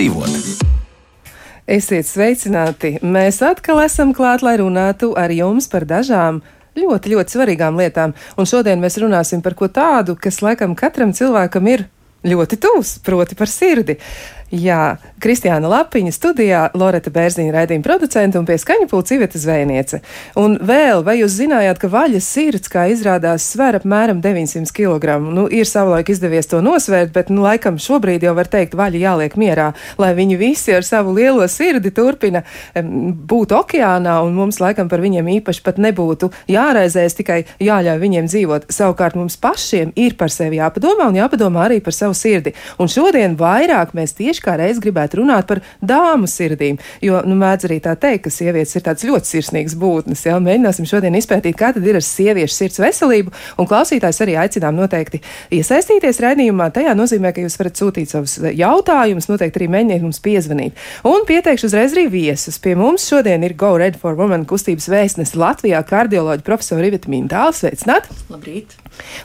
dzīvot. Esiet sveicināti! Mēs atkal esam klāt, lai runātu ar jums par dažām ļoti, ļoti svarīgām lietām. Un šodien mēs runāsim par ko tādu, kas laikam katram cilvēkam ir ļoti tūs, proti par sirdi. Jā, Kristiāna Lapiņa studijā, Loreta Bērziņa raidījuma producente un pie skaņa pulca Iveta Zvejniece. Un vēl, vai jūs zinājāt, ka vaļas sirds, kā izrādās, sver apmēram 900 kg? Nu, ir savulaik izdevies to nosvērt, bet, nu, laikam šobrīd jau var teikt, vaļa jāliek mierā, lai viņi visi ar savu lielo sirdi turpina um, būt okeānā, un mums laikam par viņiem īpaši pat nebūtu jāraizēs, tikai jāļauj viņiem dzīvot. Savukārt mums pašiem ir par sevi jāpadomā un jāpadomā arī par savu sirdi. Un šodien vairāk mēs tieši tieši kā reiz gribētu runāt par dāmu sirdīm, jo, nu, mēdz arī tā teikt, ka sievietes ir tāds ļoti sirsnīgs būtnes, jā, mēģināsim šodien izpētīt, kā tad ir ar sieviešu sirds veselību, un klausītājs arī aicinām noteikti iesaistīties raidījumā, tajā nozīmē, ka jūs varat sūtīt savus jautājumus, noteikti arī mēģiniet mums piezvanīt. Un pieteikšu uzreiz arī viesus. Pie mums šodien ir Go Red for Women kustības vēstnes Latvijā kardioloģa profesora Rivita Mintāla. Sveicināt! Labrīt!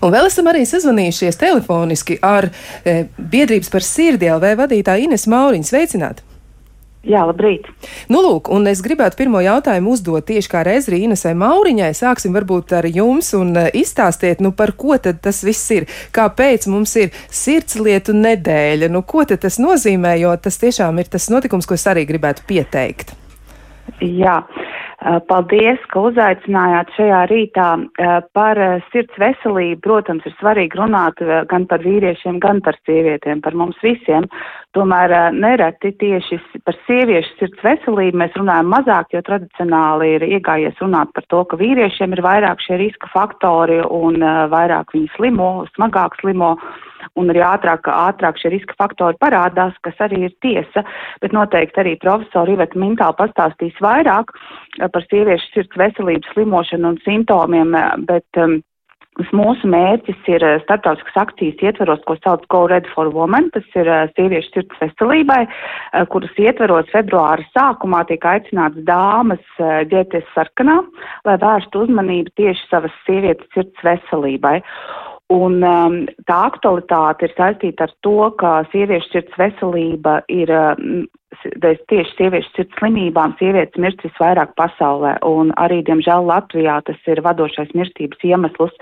Un vēl esam arī sazvanījušies telefoniski ar e, biedrības par sirdi LV vadītāju Ines Mauriņu. Sveicināt! Jā, labrīt. Nu, lūk, un es gribētu pirmo jautājumu uzdot tieši kā reizē Inesai Mauriņai. Sāksim varbūt ar jums un uh, izstāstiet, nu, par ko tad tas viss ir. Kāpēc mums ir sirdslietu nedēļa? Nu, ko tad tas nozīmē, jo tas tiešām ir tas notikums, ko es arī gribētu pieteikt. Jā. Paldies, ka uzaicinājāt šajā rītā par sirds veselību. Protams, ir svarīgi runāt gan par vīriešiem, gan par sievietēm, par mums visiem. Tomēr nereti tieši par sieviešu sirds veselību mēs runājam mazāk, jo tradicionāli ir iegājies runāt par to, ka vīriešiem ir vairāk šie riska faktori un vairāk viņi slimo, smagāk slimo un arī ātrāk, ātrāk šie riska faktori parādās, kas arī ir tiesa, bet noteikti arī profesori Iveta Mintāla pastāstīs vairāk eh, par sieviešu sirds veselības slimošanu un simptomiem, eh, bet um, Mūsu mērķis ir eh, starptautiskas akcijas ietveros, ko sauc Go Red for Women, tas ir sieviešu sirds veselībai, kuras ietveros februāra sākumā tiek aicināts dāmas ģēties sarkanā, lai vērstu uzmanību tieši savas sievietes sirds veselībai. Un um, tā aktualitāte ir saistīta ar to, ka sieviešu sirds veselība ir um, tieši sieviešu sirds slimībām sievietes mirst visvairāk pasaulē, un arī, diemžēl, Latvijā tas ir vadošais mirstības iemesls.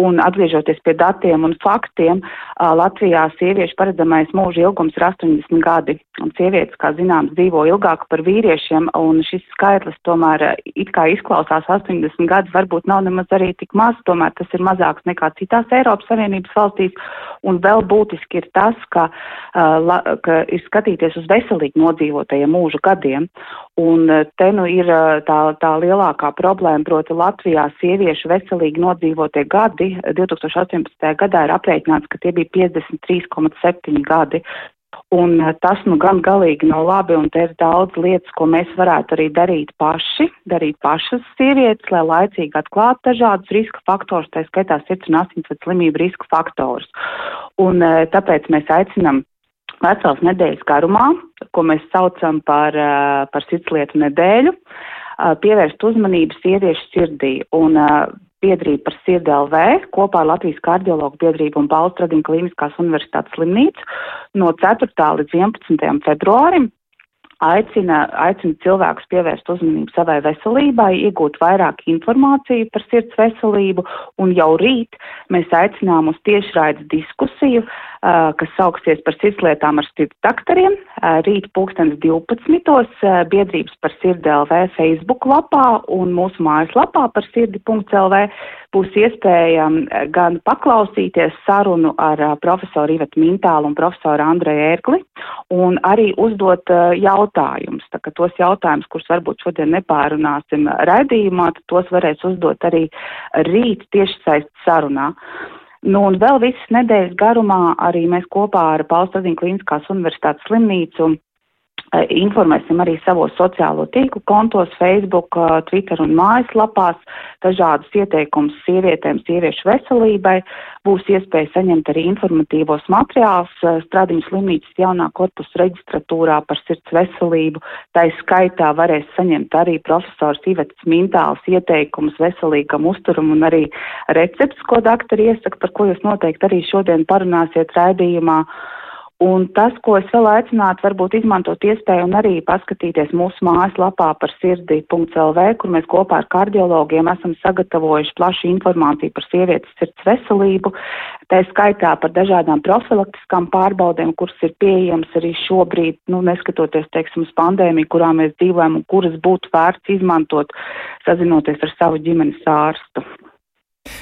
Un atgriežoties pie datiem un faktiem, Latvijā sieviešu paredzamais mūža ilgums ir 80 gadi, un sievietes, kā zināms, dzīvo ilgāk par vīriešiem, un šis skaitlis tomēr it kā izklausās 80 gadus, varbūt nav nemaz arī tik maz, tomēr tas ir mazāks nekā citās Eiropas Savienības valstīs, un vēl būtiski ir tas, ka, la, ka ir skatīties uz veselīgu nodzīvotajiem mūža gadiem. Un eh, te nu ir eh, tā, tā lielākā problēma, proti Latvijā sieviešu veselīgi nodzīvotie gadi 2018. gadā ir aprēķināts, ka tie bija 53,7 gadi. Un eh, tas nu gan galīgi nav labi, un te ir daudz lietas, ko mēs varētu arī darīt paši, darīt pašas sievietes, lai laicīgi atklātu dažādus riska faktorus, tā skaitā sirds un asinsvadu slimību riska faktorus. Un tāpēc mēs aicinam vesels nedēļas garumā, ko mēs saucam par, par sirdslietu nedēļu, pievērst uzmanību sieviešu sirdī. Un biedrība par sirdi LV kopā ar Latvijas kardiologu biedrību un Balstu Radina Kliniskās universitātes slimnīcu no 4. līdz 11. februārim aicina, aicina cilvēkus pievērst uzmanību savai veselībai, iegūt vairāk informāciju par sirds veselību, un jau rīt mēs aicinām uz tiešraides diskusiju, kas sauksies par sirdslietām ar sirds daktariem. Rīt pulkstens 12. Uh, biedrības par sirdi LV Facebook lapā un mūsu mājaslapā par sirdi.lv būs iespēja gan paklausīties sarunu ar profesoru Ivetu Mintālu un profesoru Andreju Ērgli, un arī uzdot jautājumus. Tā ka tos jautājumus, kurus varbūt šodien nepārunāsim raidījumā, tad tos varēs uzdot arī rīt tieši saist sarunā. Nu, un vēl visas nedēļas garumā arī mēs kopā ar Paulstadīnu Klīniskās universitātes slimnīcu Eh, informēsim arī savos sociālo tīklu kontos, Facebook, eh, Twitter un mājaslapās dažādus ieteikumus sievietēm, sieviešu veselībai. Būs iespēja saņemt arī informatīvos materiālus eh, Stradiņas slimnīcas jaunā korpusa reģistratūrā par sirds veselību. Tā skaitā varēs saņemt arī profesors Ivetas Mintāls ieteikumus veselīgam uzturam un arī recepts, ko doktori iesaka, par ko jūs noteikti arī šodien parunāsiet raidījumā. Un tas, ko es vēl aicinātu, varbūt izmantot iespēju un arī paskatīties mūsu mājaslapā par sirdi.lv, kur mēs kopā ar kardiologiem esam sagatavojuši plašu informāciju par sievietes sirds veselību, tā skaitā par dažādām profilaktiskām pārbaudēm, kuras ir pieejamas arī šobrīd, nu, neskatoties, teiksim, uz pandēmiju, kurā mēs dzīvojam un kuras būtu vērts izmantot, sazinoties ar savu ģimenes ārstu.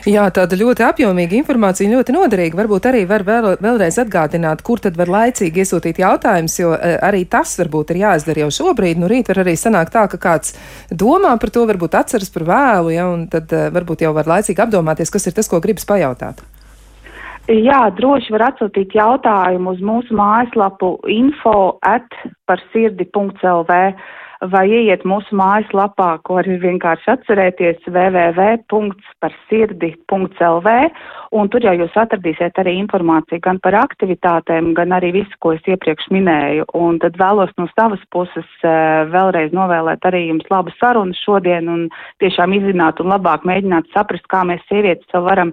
Jā, tāda ļoti apjomīga informācija, ļoti noderīga. Varbūt arī var vēl, vēlreiz atgādināt, kur tad var laicīgi iesūtīt jautājumus, jo uh, arī tas varbūt ir jāizdara jau šobrīd. Nu, rīt var arī sanākt tā, ka kāds domā par to, varbūt atceras par vēlu, ja, un tad uh, varbūt jau var laicīgi apdomāties, kas ir tas, ko gribas pajautāt. Jā, droši var atsūtīt jautājumu uz mūsu mājaslapu info at par sirdi.lv vai ieiet mūsu mājaslapā, ko arī vienkārši atcerēties www.parsirdi.lv, un tur jau jūs atradīsiet arī informāciju gan par aktivitātēm, gan arī visu, ko es iepriekš minēju. Un tad vēlos no savas puses eh, vēlreiz novēlēt arī jums labu sarunu šodien un tiešām izzināt un labāk mēģināt saprast, kā mēs sievietes sev varam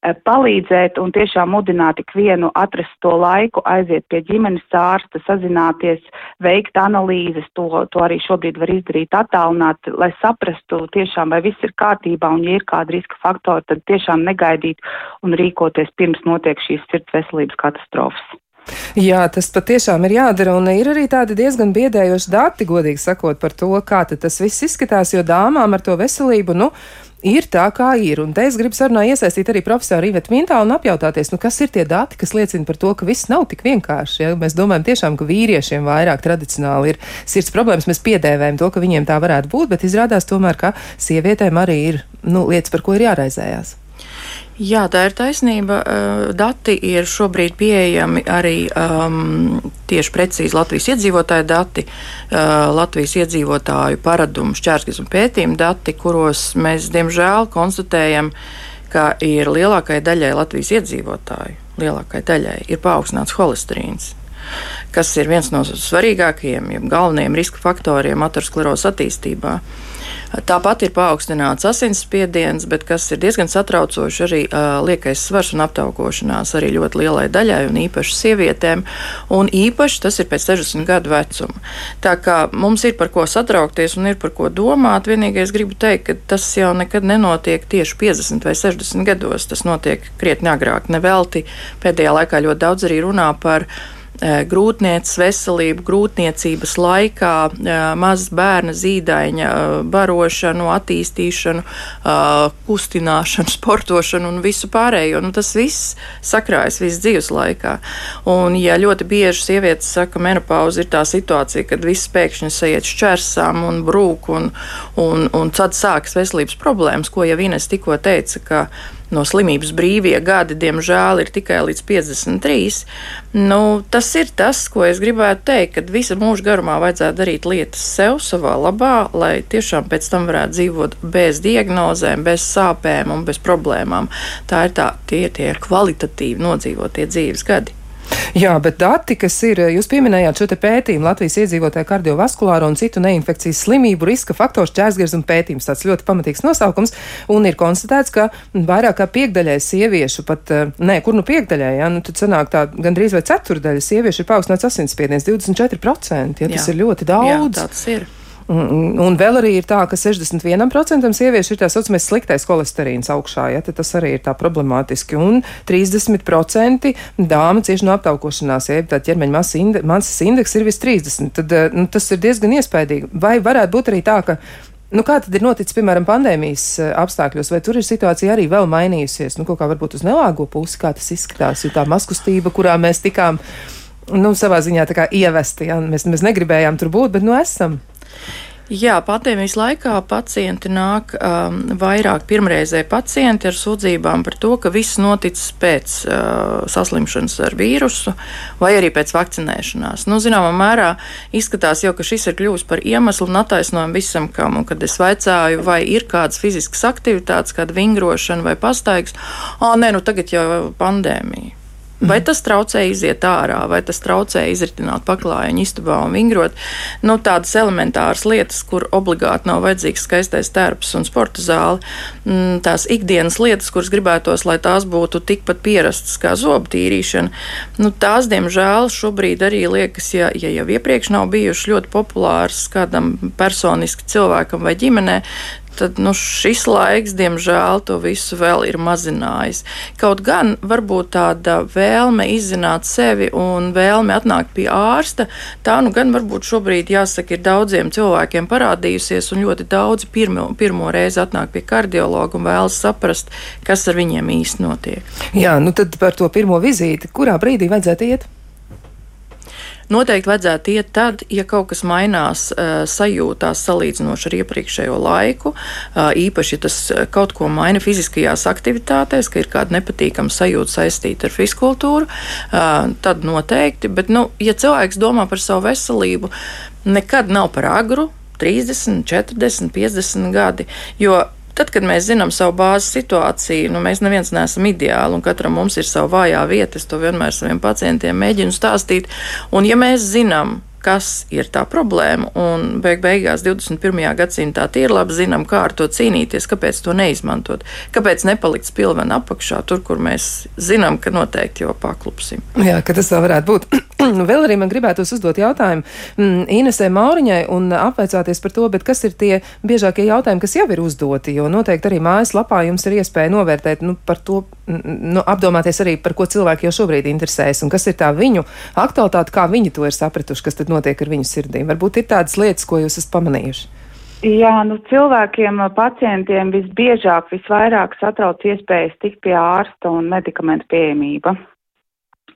palīdzēt un tiešām mudināt ikvienu atrast to laiku, aiziet pie ģimenes ārsta, sazināties, veikt analīzes, to, to arī šobrīd var izdarīt attālināt, lai saprastu tiešām, vai viss ir kārtībā un, ja ir kādi riska faktori, tad tiešām negaidīt un rīkoties pirms notiek šīs sirds veselības katastrofas. Jā, tas patiešām ir jādara, un ir arī tādi diezgan biedējoši dati, godīgi sakot, par to, kā tas viss izskatās, jo dāmām ar to veselību, nu, ir tā, kā ir. Un te es gribu sarunā iesaistīt arī profesoru Ivetu Mintālu un apjautāties, nu, kas ir tie dati, kas liecina par to, ka viss nav tik vienkārši. Ja? Mēs domājam tiešām, ka vīriešiem vairāk tradicionāli ir sirds problēmas. Mēs piedēvējam to, ka viņiem tā varētu būt, bet izrādās tomēr, ka sievietēm arī ir nu, lietas, par ko ir jāraizējās. Jā, tā ir taisnība. Dati ir šobrīd pieejami arī um, tieši precīzi Latvijas iedzīvotāju dati, uh, Latvijas iedzīvotāju paradumu šķērsgas un pētījumu dati, kuros mēs diemžēl konstatējam, ka ir lielākajai daļai Latvijas iedzīvotāju, lielākajai daļai ir paaugstināts holesterīns kas ir viens no svarīgākajiem, ja galvenajiem riska faktoriem aterosklerozes attīstībā. Tāpat ir paaugstināts asinsspiediens, bet kas ir diezgan satraucoši, arī uh, liekais svars un aptaukošanās arī ļoti lielai daļai, un īpaši sievietēm. Un īpaši tas ir pēc 60 gadu vecuma. Tā kā mums ir par ko satraukties un ir par ko domāt, vienīgais gribu teikt, ka tas jau nekad nenotiek tieši 50 vai 60 gados. Tas notiek krietni agrāk. Nevelti pēdējā laikā ļoti daudz arī runā par Eh, grūtnieces veselību, grūtniecības laikā, eh, mazas bērna zīdaiņa eh, barošanu, attīstīšanu, kustināšanu, sportošanu un visu pārējo. Nu, tas viss sakrājas visu dzīves laikā. Un, ja ļoti bieži sievietes saka, ka menopauze ir tā situācija, kad viss pēkšņi sajiet šķērsām un brūk, un, un, un tad sākas veselības problēmas, ko jau Ines tikko teica, ka no slimības brīvie gadi, diemžēl, ir tikai līdz 53. Nu, tas ir tas, ko es gribētu teikt, ka visa mūža garumā vajadzētu darīt lietas sev, savā labā, lai tiešām pēc tam varētu dzīvot bez diagnozēm, bez sāpēm un bez problēmām. Tā ir tā, tie, tie ir kvalitatīvi nodzīvotie dzīves gadi. Jā, bet dati, kas ir, jūs pieminējāt šo te pētījumu Latvijas iedzīvotāju kardiovaskulāro un citu neinfekcijas slimību riska faktors ķērsgars un pētījums. Tāds ļoti pamatīgs nosaukums. Un ir konstatēts, ka vairāk kā piekdaļai sieviešu pat, eh, nē, kur nu piekdaļai, ja, nu tad sanāk tā gandrīz vai ceturdaļa sieviešu ir paaugstināts asinsspiediens 24%. Ja, tas jā. ir ļoti daudz. Jā, tāds ir. Un, un vēl arī ir tā, ka 61% sieviešu ir tā saucamais sliktais holesterīns augšā, ja tas arī ir tā problemātiski. Un 30% dāma cieši no aptaukošanās, ja tā ķermeņa masas inde, indeks ir vis 30. Tad eh, nu, tas ir diezgan iespaidīgi. Vai varētu būt arī tā, ka Nu, kā tad ir noticis, piemēram, pandēmijas eh, apstākļos, vai tur ir situācija arī vēl mainījusies? Nu, kaut kā varbūt uz nelāgo pusi, kā tas izskatās, jo tā maskustība, kurā mēs tikām, nu, savā ziņā tā kā ievesti, ja? mēs, mēs negribējām tur būt, bet nu esam. Jā, pandēmijas laikā pacienti nāk um, vairāk pirmreizēji pacienti ar sūdzībām par to, ka viss noticis pēc uh, saslimšanas ar vīrusu vai arī pēc vakcinēšanās. Nu, zināmā mērā izskatās jau, ka šis ir kļuvis par iemeslu un attaisnojumu visam, kam. Un, kad es vaicāju, vai ir kādas fiziskas aktivitātes, kāda vingrošana vai pastaigas, ah, nē, nu tagad jau pandēmija. Vai tas traucē iziet ārā, vai tas traucē izritināt paklājiņu istabā un vingrot. Nu, tādas elementāras lietas, kur obligāti nav vajadzīgs skaistais tērps un sporta zāle. Mm, tās ikdienas lietas, kuras gribētos, lai tās būtu tikpat pierastas kā zobu tīrīšana, nu, tās, diemžēl, šobrīd arī liekas, ja, ja jau iepriekš nav bijušas ļoti populāras kādam personiski cilvēkam vai ģimenei, tad nu, šis laiks, diemžēl, to visu vēl ir mazinājis. Kaut gan varbūt tāda vēlme izzināt sevi un vēlme atnākt pie ārsta, tā nu gan varbūt šobrīd, jāsaka, ir daudziem cilvēkiem parādījusies, un ļoti daudzi pirmo, pirmo reizi atnāk pie kardiologa un vēlas saprast, kas ar viņiem īsti notiek. Jā, nu tad par to pirmo vizīti, kurā brīdī vajadzētu iet? Noteikti vajadzētu iet tad, ja kaut kas mainās uh, sajūtās salīdzinoši ar iepriekšējo laiku, uh, īpaši, ja tas kaut ko maina fiziskajās aktivitātēs, ka ir kāda nepatīkama sajūta saistīta ar fiskultūru, uh, tad noteikti. Bet, nu, ja cilvēks domā par savu veselību, nekad nav par agru. 30, 40, 50 gadi. Jo Tad, kad mēs zinām savu bāzes situāciju, nu, mēs neviens neesam ideāli, un katram mums ir sava vājā vieta. Es to vienmēr saviem pacientiem mēģinu stāstīt. Un, ja mēs zinām, kas ir tā problēma. Un beig beigās 21. gadsimtā ir labi zinām, kā ar to cīnīties, kāpēc to neizmantot, kāpēc nepalikt spilvena apakšā, tur, kur mēs zinām, ka noteikti jau paklupsim. Jā, ka tas tā varētu būt. Vēl arī man gribētos uzdot jautājumu mm, Inesē Mauriņai un apveicāties par to, bet kas ir tie biežākie jautājumi, kas jau ir uzdoti, jo noteikti arī mājaslapā jums ir iespēja novērtēt, nu, par to, nu, apdomāties arī, par ko cilvēki jau šobrīd interesēs un kas ir tā viņu aktualitāte, kā viņi to ir sapratuši, kas tad notiek ar viņu sirdīm? Varbūt ir tādas lietas, ko jūs esat pamanījuši. Jā, nu cilvēkiem, pacientiem visbiežāk, visvairāk satrauc iespējas tikt pie ārsta un medikamentu pieejamība.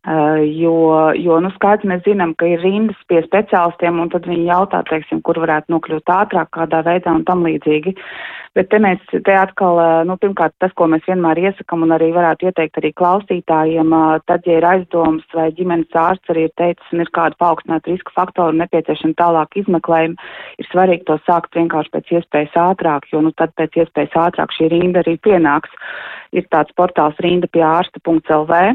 Uh, jo, jo, nu, skaidrs, mēs zinām, ka ir rindas pie speciālistiem, un tad viņi jautā, teiksim, kur varētu nokļūt ātrāk, kādā veidā un tam līdzīgi. Bet te mēs, te atkal, nu, pirmkārt, tas, ko mēs vienmēr iesakam un arī varētu ieteikt arī klausītājiem, tad, ja ir aizdoms vai ģimenes ārsts arī ir teicis un ir kāda paaugstināta riska faktora nepieciešama tālāk izmeklējuma, ir svarīgi to sākt vienkārši pēc iespējas ātrāk, jo, nu, tad pēc iespējas ātrāk šī rinda arī pienāks. Ir tāds portāls rinda pie ārsta.lv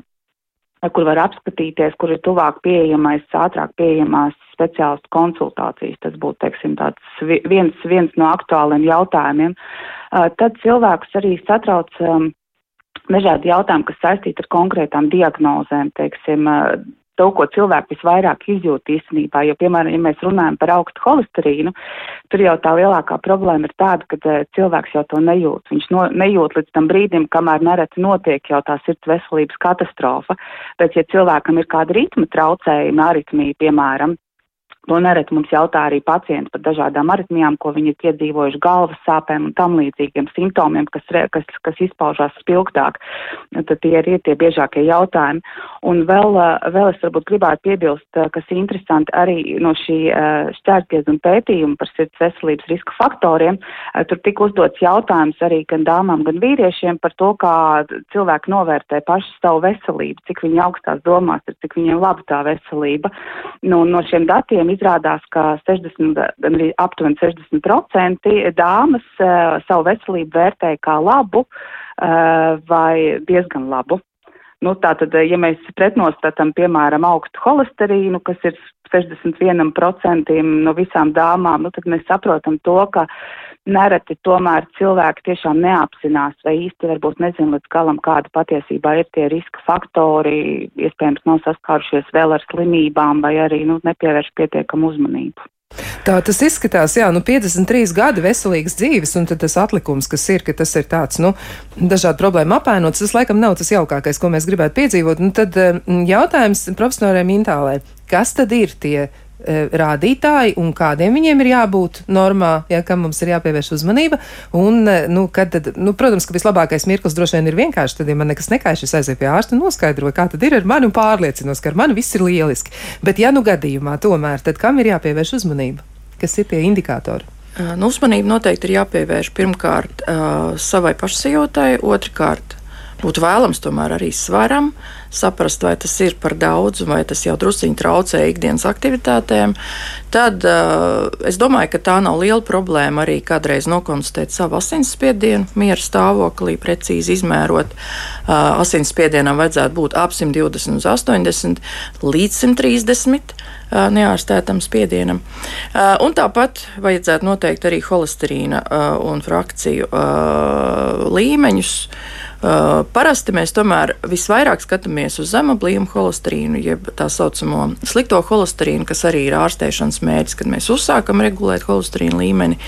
kur var apskatīties, kur ir tuvāk pieejamais, ātrāk pieejamās speciālistu konsultācijas. Tas būtu, teiksim, tāds viens, viens no aktuāliem jautājumiem. Tad cilvēkus arī satrauc um, dažādi jautājumi, kas saistīti ar konkrētām diagnozēm, teiksim, to, ko cilvēki visvairāk izjūt īstenībā. Jo, piemēram, ja mēs runājam par augstu holesterīnu, tur jau tā lielākā problēma ir tāda, ka uh, cilvēks jau to nejūt. Viņš no, nejūt līdz tam brīdim, kamēr nereti notiek jau tā sirds veselības katastrofa. Bet, ja cilvēkam ir kāda ritma traucējuma, aritmija, piemēram, To nereti mums jautā arī pacienti par dažādām aritmijām, ko viņi ir piedzīvojuši galvas sāpēm un tam līdzīgiem simptomiem, kas, kas, kas izpaužās spilgtāk. Tad tie ir tie biežākie jautājumi. Un vēl, vēl es varbūt gribētu piebilst, kas interesanti arī no šī šķērsgriezuma pētījuma par sirds veselības riska faktoriem. Tur tika uzdots jautājums arī gan dāmām, gan vīriešiem par to, kā cilvēki novērtē paši savu veselību, cik viņi augstās domās ir, cik viņiem laba tā veselība. Nu, no šiem datiem izrādās, ka 60, arī aptuveni 60% dāmas uh, savu veselību vērtē kā labu uh, vai diezgan labu. Nu, tātad, ja mēs pretnostatam, piemēram, augstu holesterīnu, kas ir 61% no visām dāmām, nu, tad mēs saprotam to, ka nereti tomēr cilvēki tiešām neapzinās vai īsti varbūt nezin līdz galam, kāda patiesībā ir tie riska faktori, iespējams nav saskārušies vēl ar slimībām vai arī nu, nepievērš pietiekamu uzmanību. Tā tas izskatās, jā, nu 53 gadi veselīgas dzīves, un tad tas atlikums, kas ir, ka tas ir tāds, nu, dažādu problēmu apēnots, tas laikam nav tas jaukākais, ko mēs gribētu piedzīvot. Nu, tad mm, jautājums profesorai Mintālē, kas tad ir tie rādītāji un kādiem viņiem ir jābūt normā, ja kam mums ir jāpievērš uzmanība. Un, e, nu, kad, nu, protams, ka vislabākais mirklis droši vien ir vienkārši, tad, ja man nekas nekaiš, es aizēju pie ārsta un noskaidroju, kā tad ir ar mani un pārliecinos, ka ar mani viss ir lieliski. Bet, ja nu gadījumā tomēr, tad kam ir jāpievērš uzmanība? Kas ir tie indikātori? Nu, uzmanība noteikti ir jāpievērš pirmkārt uh, savai pašsajūtai, otrkārt būtu vēlams tomēr arī svaram, saprast, vai tas ir par daudz, vai tas jau drusciņi traucē ikdienas aktivitātēm, tad uh, es domāju, ka tā nav liela problēma arī kādreiz nokonstatēt savu asinsspiedienu, miera stāvoklī, precīzi izmērot. Uh, asinsspiedienam vajadzētu būt ap 120 uz 80 līdz 130 uh, neārstētam spiedienam. Uh, un tāpat vajadzētu noteikt arī holesterīna uh, un frakciju līmeņus. Uh, parasti mēs tomēr visvairāk skatāmies uz zemablījumu holesterīnu, jeb tā saucamo slikto holesterīnu, kas arī ir ārstēšanas mērķis, kad mēs uzsākam regulēt holesterīnu līmeni.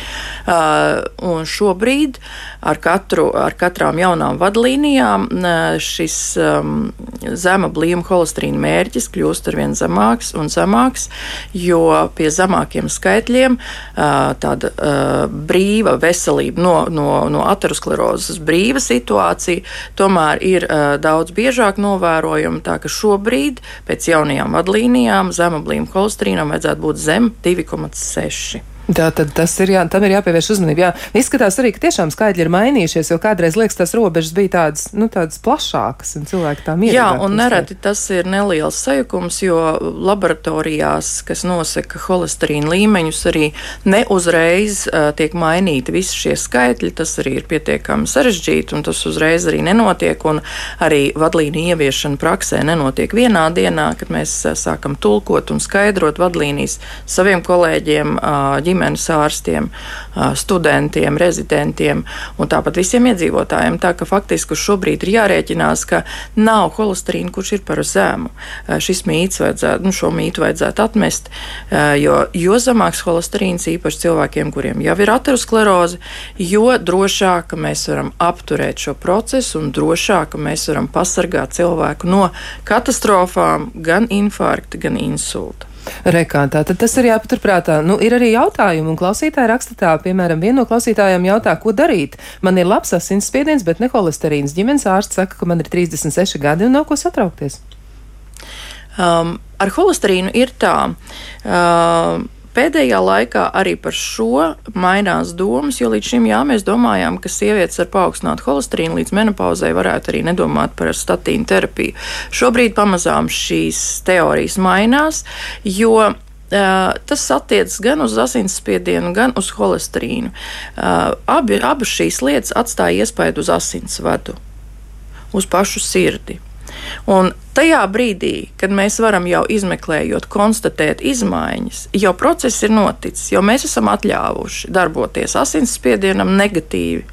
Uh, un šobrīd ar, katru, ar katrām jaunām vadlīnijām uh, šis um, zemablījuma holesterīna mērķis kļūst ar vien zemāks un zemāks, jo pie zemākiem skaitļiem uh, tāda uh, brīva veselība no, no, no aterosklerozes brīva situācija tomēr ir uh, daudz biežāk novērojama. Tā ka šobrīd pēc jaunajām vadlīnijām zemoblīm holesterīnam vajadzētu būt zem 2,6. Tā tad tas ir, jā, tam ir jāpievērš uzmanība. Jā. Izskatās arī, ka tiešām skaidri ir mainījušies, jo kādreiz liekas, tās robežas bija tādas, nu, tādas plašākas, un cilvēki tā mierīgi. Jā, un nereti tas ir neliels sajukums, jo laboratorijās, kas nosaka holesterīna līmeņus, arī neuzreiz uh, tiek mainīti visi šie skaitļi. Tas arī ir pietiekami sarežģīti, un tas uzreiz arī nenotiek, un arī vadlīnija ieviešana praksē nenotiek vienā dienā, kad mēs uh, sākam tulkot un skaidrot vadlīnijas saviem kolēģiem. Uh, ģimenes ārstiem, studentiem, rezidentiem un tāpat visiem iedzīvotājiem. Tā ka faktiski šobrīd ir jārēķinās, ka nav holesterīna, kurš ir par zemu. Šis mīts vajadzētu, nu, šo mītu vajadzētu atmest, jo, jo zemāks holesterīns īpaši cilvēkiem, kuriem jau ir ateroskleroze, jo drošāk mēs varam apturēt šo procesu un drošāk mēs varam pasargāt cilvēku no katastrofām, gan infarkta, gan insulta. Rekāntā. Tad tas ir jāpaturprātā. Nu, ir arī jautājumi, un klausītāji raksta tā, piemēram, viena no klausītājiem jautā, ko darīt. Man ir labs asinsspiediens, bet ne holesterīns. Ģimenes ārsts saka, ka man ir 36 gadi un nav ko satraukties. Um, ar holesterīnu ir tā. Uh, Pēdējā laikā arī par šo mainās domas, jo līdz šim jā, mēs domājām, ka sievietes ar paaugstinātu holesterīnu līdz menopauzai varētu arī nedomāt par statīnu terapiju. Šobrīd pamazām šīs teorijas mainās, jo tas attiecas gan uz asinsspiedienu, gan uz holesterīnu. Abi, abas šīs lietas atstāja iespaidu uz asinsvadu, uz pašu sirdi. Un tajā brīdī, kad mēs varam jau izmeklējot, konstatēt izmaiņas, jau process ir noticis, jo mēs esam atļāvuši darboties asinsspiedienam negatīvi,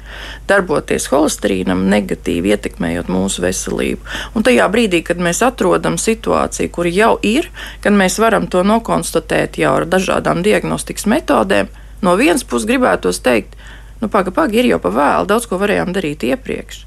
darboties holesterīnam negatīvi, ietekmējot mūsu veselību. Un tajā brīdī, kad mēs atrodam situāciju, kur jau ir, kad mēs varam to nokonstatēt jau ar dažādām diagnostikas metodēm, no vienas puses gribētos teikt, nu, paga, paga, ir jau pa vēlu, daudz ko varējām darīt iepriekš.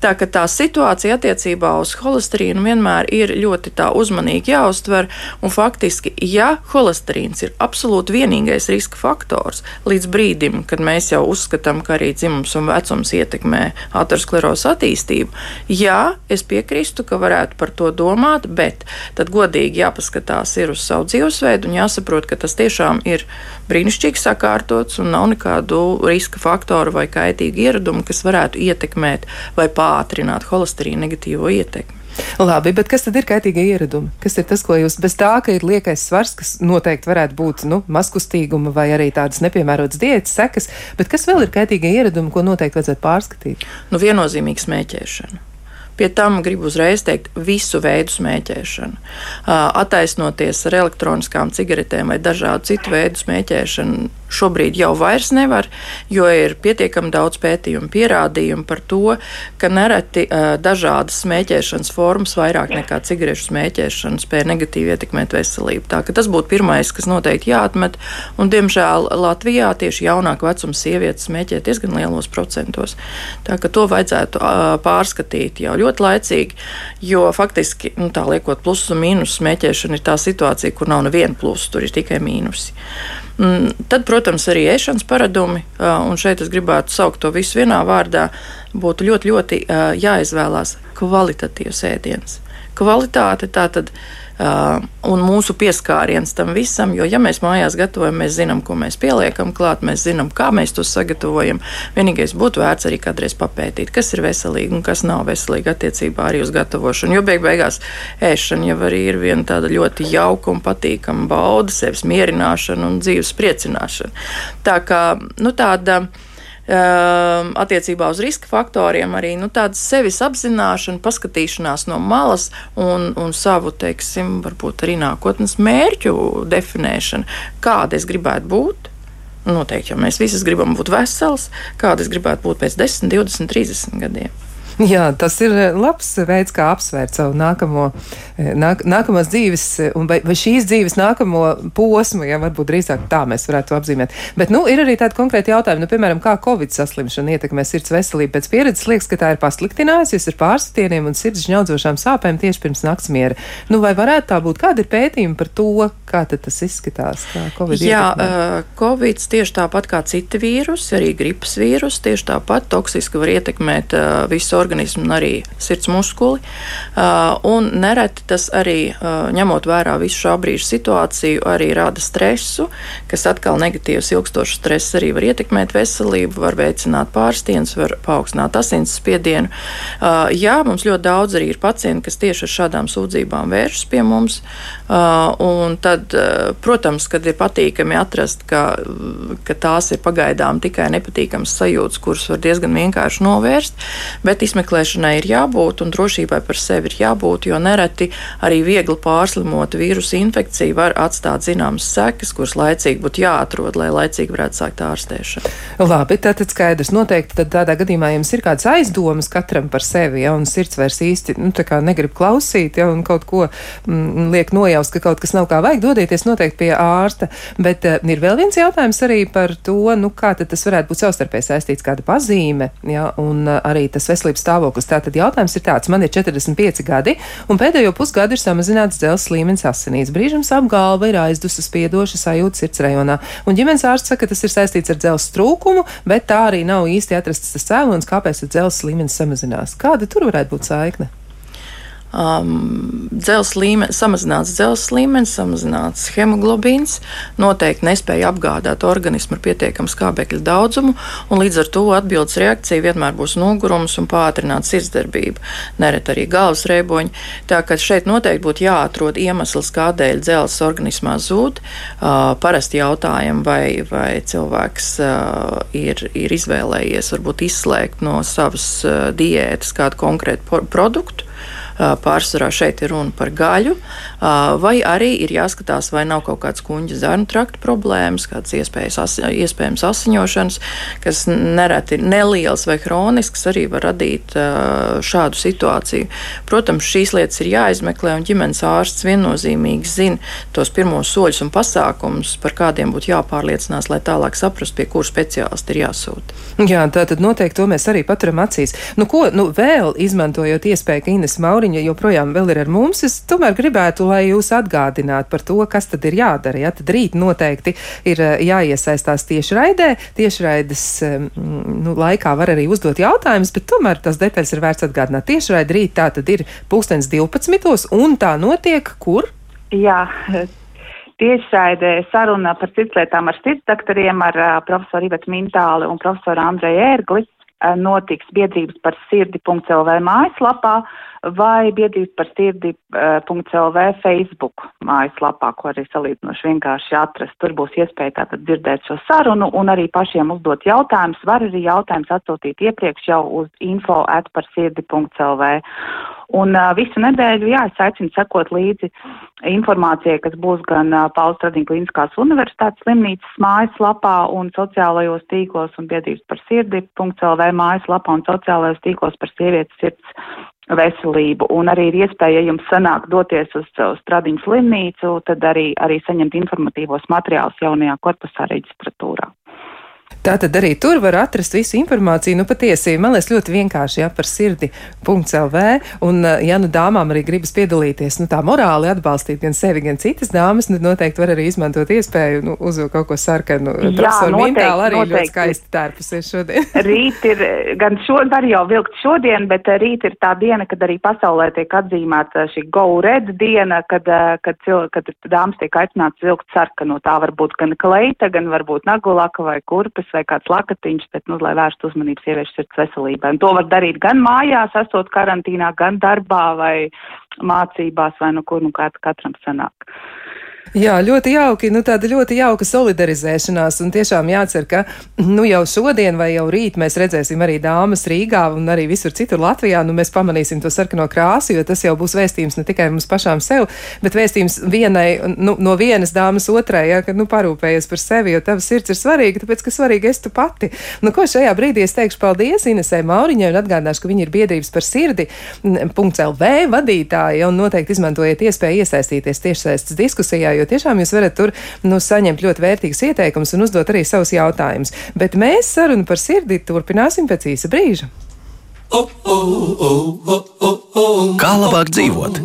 Tā ka tā situācija attiecībā uz holesterīnu vienmēr ir ļoti uzmanīgi jāuztver, un faktiski, ja holesterīns ir absolūti vienīgais riska faktors līdz brīdim, kad mēs jau uzskatām, ka arī dzimums un vecums ietekmē aterosklerozes attīstību, jā, es piekrīstu, ka varētu par to domāt, bet tad godīgi jāpaskatās ir uz savu dzīvesveidu un jāsaprot, ka tas tiešām ir brīnišķīgi sakārtots un nav nekādu riska faktoru vai kaitīgu ieраdumu, kas varētu ietekmēt vai pātrināt holesterīna negatīvo ietekmi. Labi, bet kas tad ir kaitīgie ieradumi? Kas ir tas, ko jūs bez tā, ka ir liekais svars, kas noteikti varētu būt nu, maskustīguma vai arī tādas nepiemērotas diētas sekas, bet kas vēl ir kaitīgie ieradumi, ko noteikti vajadzētu pārskatīt? Nu, viennozīmīgi smēķēšana. Pie tam gribu uzreiz teikt, visu veidu smēķēšanu. Attaisnoties ar elektroniskām cigaretēm vai dažādu citu veidu smēķēšanu, šobrīd jau vairs nevar, jo ir pietiekami daudz pētījumu, pierādījumu par to, ka nereti dažādas smēķēšanas formas, vairāk nekā cigarešu smēķēšana, spēj negatīvi ietekmēt veselību. Tā, tas būtu pirmais, kas noteikti jāatmet. Un, diemžēl Latvijā tieši jaunāka vecuma sievietes smēķē diezgan lielos procentos. Tā ka to vajadzētu pārskatīt jau ļoti laicīgi, jo faktiski, nu, tā liekot plusus un mīnus, smēķēšana ir tā situācija, kur nav neviena plusa, tur ir tikai mīnusi. Mm, tad, protams, arī ēšanas paradumi, un šeit es gribētu saukt to visu vienā vārdā, būtu ļoti, ļoti jāizvēlās kvalitatīvs ēdiens. Kvalitāte tā tad Uh, un mūsu pieskāriens tam visam, jo, ja mēs mājās gatavojam, mēs zinām, ko mēs pieliekam klāt, mēs zinām, kā mēs to sagatavojam. Vienīgais būtu vērts arī kādreiz papētīt, kas ir veselīgi un kas nav veselīgi attiecībā arī uz gatavošanu. Jo beig beigās ēšana jau arī ir viena tāda ļoti jauka un patīkama bauda, sevis mierināšana un dzīves priecināšana. Tā kā nu, tāda attiecībā uz riska faktoriem, arī nu, tāda sevis apzināšana, paskatīšanās no malas un, un savu, teiksim, varbūt arī nākotnes mērķu definēšana, kāda es gribētu būt. Noteikti, jo mēs visi gribam būt vesels, kāda es gribētu būt pēc 10, 20, 30 gadiem. Jā, tas ir eh, labs veids, kā apsvērt savu nākamo, eh, nāk, nākamās dzīves, eh, vai, vai šīs dzīves nākamo posmu, ja varbūt drīzāk tā mēs varētu apzīmēt. Bet, nu, ir arī tādi konkrēti jautājumi, nu, piemēram, kā Covid saslimšana ietekmē sirds veselību. Pēc pieredzes liekas, ka tā ir pasliktinājusies ar pārsitieniem un sirds žņaudzošām sāpēm tieši pirms naktsmiera. Nu, vai varētu tā būt? Kāda ir pētījuma par to, kā tas izskatās? COVID Jā, uh, Covid tieši tāpat kā citi vīrusi, arī gripas vīrusi, tieši tāpat toksiski var ietekmēt uh, visu organismu un arī sirds muskuli. Uh, un nereti tas arī, uh, ņemot vērā visu šā brīža situāciju, arī rada stresu, kas atkal negatīvs ilgstošs stress arī var ietekmēt veselību, var veicināt pārstiens, var paaugstināt asins spiedienu. Uh, jā, mums ļoti daudz arī ir pacienti, kas tieši ar šādām sūdzībām vēršas pie mums. Un tad, protams, kad ir patīkami atrast, ka, ka tās ir pagaidām tikai nepatīkamas sajūtas, kuras var diezgan vienkārši novērst, bet izmeklēšanai ir jābūt un drošībai par sevi ir jābūt, jo nereti arī viegli pārslimota vīrusu infekcija var atstāt zināmas sekas, kuras laicīgi būtu jāatrod, lai laicīgi varētu sākt ārstēšanu. Labi, tātad skaidrs. Noteikti tad tādā gadījumā jums ir kādas aizdomas katram par sevi, ja, un sirds vairs īsti, nu, negrib klausīt, ja, un kaut ko mm, liek nojaust, ka kaut kas nav kā vajag, dodieties noteikti pie ārsta. Bet uh, ir vēl viens jautājums arī par to, nu, kā tas varētu būt savstarpēji saistīts, kāda pazīme, ja, un uh, arī tas veselības stāvoklis. Tātad jautājums ir tāds, man ir 45 gadi, un pēdējo pusgadu ir samazināts dzelzs līmenis asinīs. Brīžam apgalva ir aizdusa spiedoša sajūta sirds rajonā, un ģimenes ārsts saka, ka tas ir saistīts ar dzelzs trūkumu, bet tā arī nav īsti atrasts tas cēlonis, kāpēc dzelzs līmenis samazinās. Kāda tur varētu būt saikne? Um, dzelzs līmenis, samazināts dzelzs līmenis, samazināts hemoglobīns, noteikti nespēja apgādāt organismu ar pietiekamu skābekļa daudzumu, un līdz ar to atbildes reakcija vienmēr būs nogurums un pātrināta sirdsdarbība, neret arī galvas rēboņi. Tā ka šeit noteikti būtu jāatrod iemesls, kādēļ dzelzs organismā zūd. Uh, parasti jautājam, vai, vai cilvēks uh, ir, ir izvēlējies varbūt izslēgt no savas uh, diētas kādu konkrētu produktu pārsvarā šeit ir runa par gaļu, vai arī ir jāskatās, vai nav kaut kādas kuģa zarnu trakta problēmas, kādas iespējas, as, iespējams asiņošanas, kas nereti ir nelielas vai hroniskas, arī var radīt šādu situāciju. Protams, šīs lietas ir jāizmeklē, un ģimenes ārsts viennozīmīgi zina tos pirmos soļus un pasākumus, par kādiem būtu jāpārliecinās, lai tālāk saprastu, pie kura speciālista ir jāsūta. Jā, tā tad noteikti to mēs arī paturam acīs. Nu, ko nu, vēl izmantojot iespēju, ka Ines Mauri Lauriņa joprojām ir ar mums. Es tomēr gribētu, lai jūs atgādinātu par to, kas tad ir jādara. Ja? Tad rīt noteikti ir eh, jāiesaistās tieši raidē. Tiešraides nu, laikā var arī uzdot jautājumus, bet tomēr tas detaļas ir vērts atgādināt. Tiešraidi rīt tā tad ir pulkstens 12. un tā notiek kur? Jā, tiešraidē saruna par sirdslietām ar sirdsdaktariem, ar uh, profesoru Ivetu Mintāli un profesoru Andreju Ērgli uh, notiks biedrības par sirdi.lv mājaslapā vai biedrības par sirdi.lv eh, Facebook mājaslapā, ko arī salīdzinoši vienkārši atrast. Tur būs iespēja tātad dzirdēt šo sarunu un arī pašiem uzdot jautājumus. Var arī jautājums atsūtīt iepriekš jau uz info at par sirdi.lv. Un uh, visu nedēļu, jā, es aicinu sekot līdzi informācijai, kas būs gan uh, Pauls Tradiņa Kliniskās universitātes slimnīcas mājaslapā un sociālajos tīklos un biedrības par sirdi.lv mājaslapā un sociālajos tīklos par sievietes sirds veselību. Un arī ir iespēja, ja jums sanāk doties uz, uz Stradiņu slimnīcu, tad arī, arī saņemt informatīvos materiālus jaunajā korpusā reģistratūrā. Tātad arī tur var atrast visu informāciju. Nu, patiesi, man liekas, ļoti vienkārši jā, par sirdi.lv. Un, ja nu dāmām arī gribas piedalīties, nu tā morāli atbalstīt gan sevi, gan citas dāmas, nu noteikti var arī izmantot iespēju nu, uzvilkt kaut ko sarkanu. Profesor Mintāla arī noteikti. ļoti skaisti tērpusies šodien. rīt ir, gan šo, var jau vilkt šodien, bet rīt ir tā diena, kad arī pasaulē tiek atzīmēta šī Go Red diena, kad, kad, kad, kad dāmas tiek aicināts vilkt sarkanu. Tā var būt gan kleita, gan varbūt nagulaka vai kurpes vai kāds lakatiņš, bet, nu, lai vērstu uzmanību sieviešu sirds veselībai. Un to var darīt gan mājās, esot karantīnā, gan darbā vai mācībās, vai nu kur nu katram sanāk. Jā, ļoti jauki. Nu, tāda ļoti jauka solidarizēšanās. Un tiešām jācer, ka nu, jau šodien vai jau rīt mēs redzēsim arī dāmas Rīgā un arī visur citur Latvijā. Nu, mēs pamanīsim to sarkano krāsu, jo tas jau būs vēstījums ne tikai mums pašām sev, bet vēstījums vienai, nu, no vienas dāmas otrai, ja, ka nu, parūpējies par sevi, jo tavs sirds ir svarīga, tāpēc, ka svarīga esi tu pati. Nu, ko šajā brīdī es teikšu paldies Inesai Mauriņai un atgādināšu, ka viņa ir biedrības par sirdi. .lv vadītāja un noteikti izmantojiet iespēju iesaistīties tiešsaistes diskusijā, jo tiešām jūs varat tur nu, saņemt ļoti vērtīgus ieteikumus un uzdot arī savus jautājumus. Bet mēs sarunu par sirdi turpināsim pēc īsa brīža. Kā labāk dzīvot?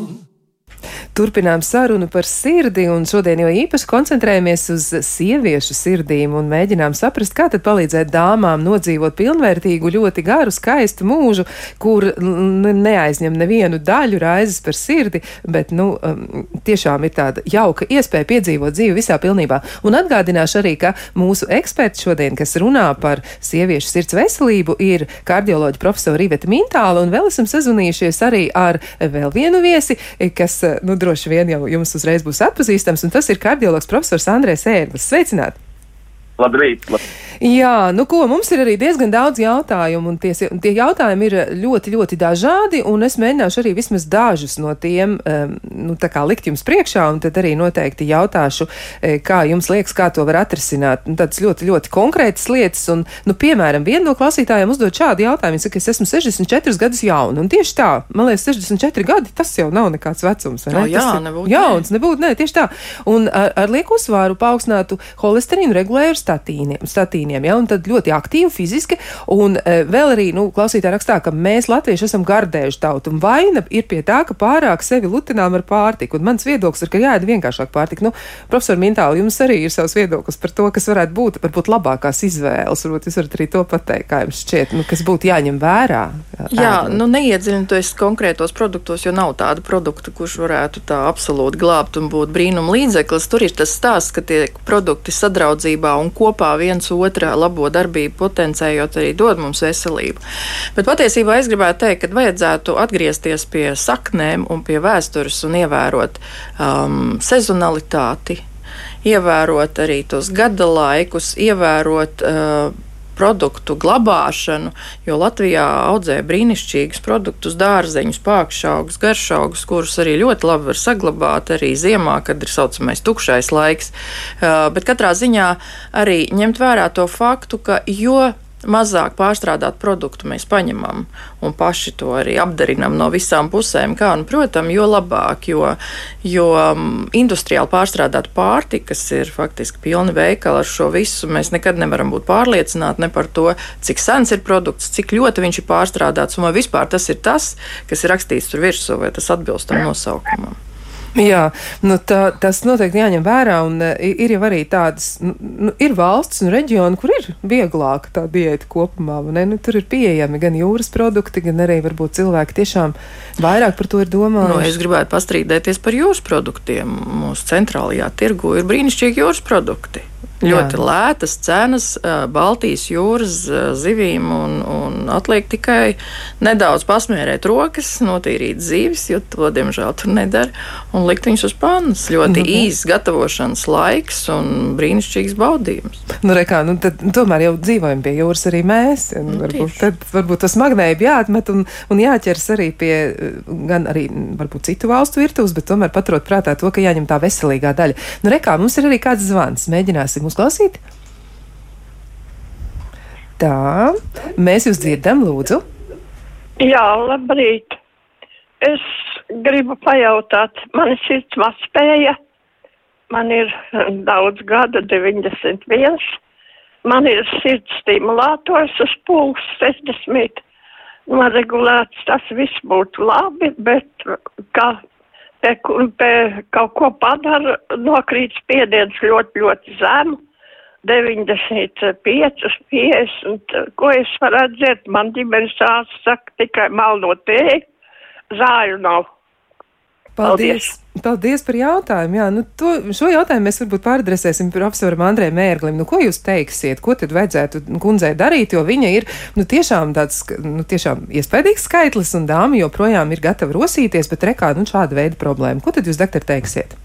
Turpinām sarunu par sirdi, un šodien jau īpaši koncentrējamies uz sieviešu sirdīm un mēģinām saprast, kā tad palīdzēt dāmām nodzīvot pilnvērtīgu, ļoti garu, skaistu mūžu, kur neaizņem nevienu daļu raizes par sirdi, bet, nu, um, tiešām ir tāda jauka iespēja piedzīvot dzīvi visā pilnībā. Un atgādināšu arī, ka mūsu eksperts šodien, kas runā par sieviešu sirds veselību, ir kardioloģa profesora Riveta Mintāla, un vēl esam sazvanījušies arī ar vēl vienu viesi, kas, nu, droši vien jau jums uzreiz būs atpazīstams, un tas ir kardiologs profesors Andrēs Ērlis. Sveicināti! Labrīt! labrīt. Jā, nu ko, mums ir arī diezgan daudz jautājumu, un tie, tie jautājumi ir ļoti, ļoti dažādi, un es mēģināšu arī vismaz dažus no tiem, um, nu, tā kā likt jums priekšā, un tad arī noteikti jautāšu, e, kā jums liekas, kā to var atrisināt. Nu, tāds ļoti, ļoti konkrētas lietas, un, nu, piemēram, viena no klausītājiem uzdod šādu jautājumu, viņa saka, es esmu 64 gadus jauna, un tieši tā, man liekas, 64 gadi, tas jau nav nekāds vecums, vai ne? Jā, jā nebūtu. Jauns, nebūtu, nē, tieši tā. Un ar, ar lieku uzsvaru paaugstinātu holesterīnu regulēju statīniem. statīniem ja? Un tad ļoti aktīvi fiziski. Un e, vēl arī nu, klausītāji rakstā, ka mēs latvieši esam gardējuši tautu. Un vaina ir pie tā, ka pārāk sevi lutinām ar pārtiku. Un mans viedoklis ir, ka jāēd vienkāršāk pārtika. Nu, profesor Mintāli, jums arī ir savs viedoklis par to, kas varētu būt varbūt labākās izvēles. Varbūt jūs varat arī to pateikt, kā jums šķiet, nu, kas būtu jāņem vērā. Jā, ēdot. nu neiedziļinoties konkrētos produktos, jo nav tāda produkta, kurš varētu tā absolūti glābt un būt brīnuma līdzeklis. Tur ir tas stāsts, ka tie produkti sadraudzībā un kopā viens otrā labo darbību potencējot arī dod mums veselību. Bet patiesībā es gribētu teikt, ka vajadzētu atgriezties pie saknēm un pie vēstures un ievērot um, sezonalitāti, ievērot arī tos gada laikus, ievērot uh, produktu glabāšanu, jo Latvijā audzē brīnišķīgus produktus, dārzeņus, pākšaugus, garšaugus, kurus arī ļoti labi var saglabāt arī ziemā, kad ir saucamais tukšais laiks. Uh, bet katrā ziņā arī ņemt vērā to faktu, ka jo mazāk pārstrādāt produktu mēs paņemam un paši to arī apdarinam no visām pusēm. Kā, un, protams, jo labāk, jo, jo um, industriāli pārstrādāt pārtika, kas ir faktiski pilni veikali ar šo visu, mēs nekad nevaram būt pārliecināti ne par to, cik sens ir produkts, cik ļoti viņš ir pārstrādāts un vai vispār tas ir tas, kas ir rakstīts tur virsū, vai tas atbilst tam nosaukumam. Jā, nu tā, tas noteikti jāņem vērā. Un, uh, ir jau arī tādas, nu, nu, ir valsts un reģioni, kur ir vieglāka tā diēta kopumā. Nu, tur ir pieejami gan jūras produkti, gan arī varbūt cilvēki tiešām vairāk par to ir domājuši. Nu, es gribētu pastrīdēties par jūras produktiem. Mūsu centrālajā tirgu ir brīnišķīgi jūras produkti. Ļoti Jā. lētas cenas Baltijas jūras zivīm, un, un atliek tikai nedaudz pasmērēt rokas, notīrīt zivis, jo to, diemžēl, tur nedara, un likt viņus uz pannas. Ļoti nu, īsts gatavošanas laiks un brīnišķīgs baudījums. Nu, rekā, nu, tad, tomēr jau dzīvojam pie jūras arī mēs. Un, nu, varbūt, tad, varbūt tas magnēji jāatmet un, un jāķers arī pie gan arī varbūt citu valstu virtuves, bet tomēr paturot prātā to, ka jāņem tā veselīgā daļa. Nu, rekā, mums ir arī kāds zvans. Mēģināsim uzklausīt? Tā, mēs jūs dzirdam, lūdzu. Jā, labrīt. Es gribu pajautāt, man ir sirds mazspēja, man ir daudz gadu, 91. man ir sirds stimulators uz pulsu 60 noregulēts, tas viss būtu labi, bet kā pie, pie kaut ko padara, nokrīt spiediens ļoti, ļoti zemu. 95, 50, ko es varētu dzert, man ģimenes ārsts saka tikai malnot tēju, zāļu nav. Paldies! Paldies, Paldies par jautājumu. Jā, nu, to, šo jautājumu mēs varbūt pāradresēsim profesoram Andrē Mērglim. Nu, ko jūs teiksiet, ko tad vajadzētu kundzei darīt, jo viņa ir nu, tiešām tāds nu, tiešām iespaidīgs skaitlis un dāma joprojām ir gatava rosīties, bet rekā nu, šāda veida problēma. Ko tad jūs, doktor, teiksiet?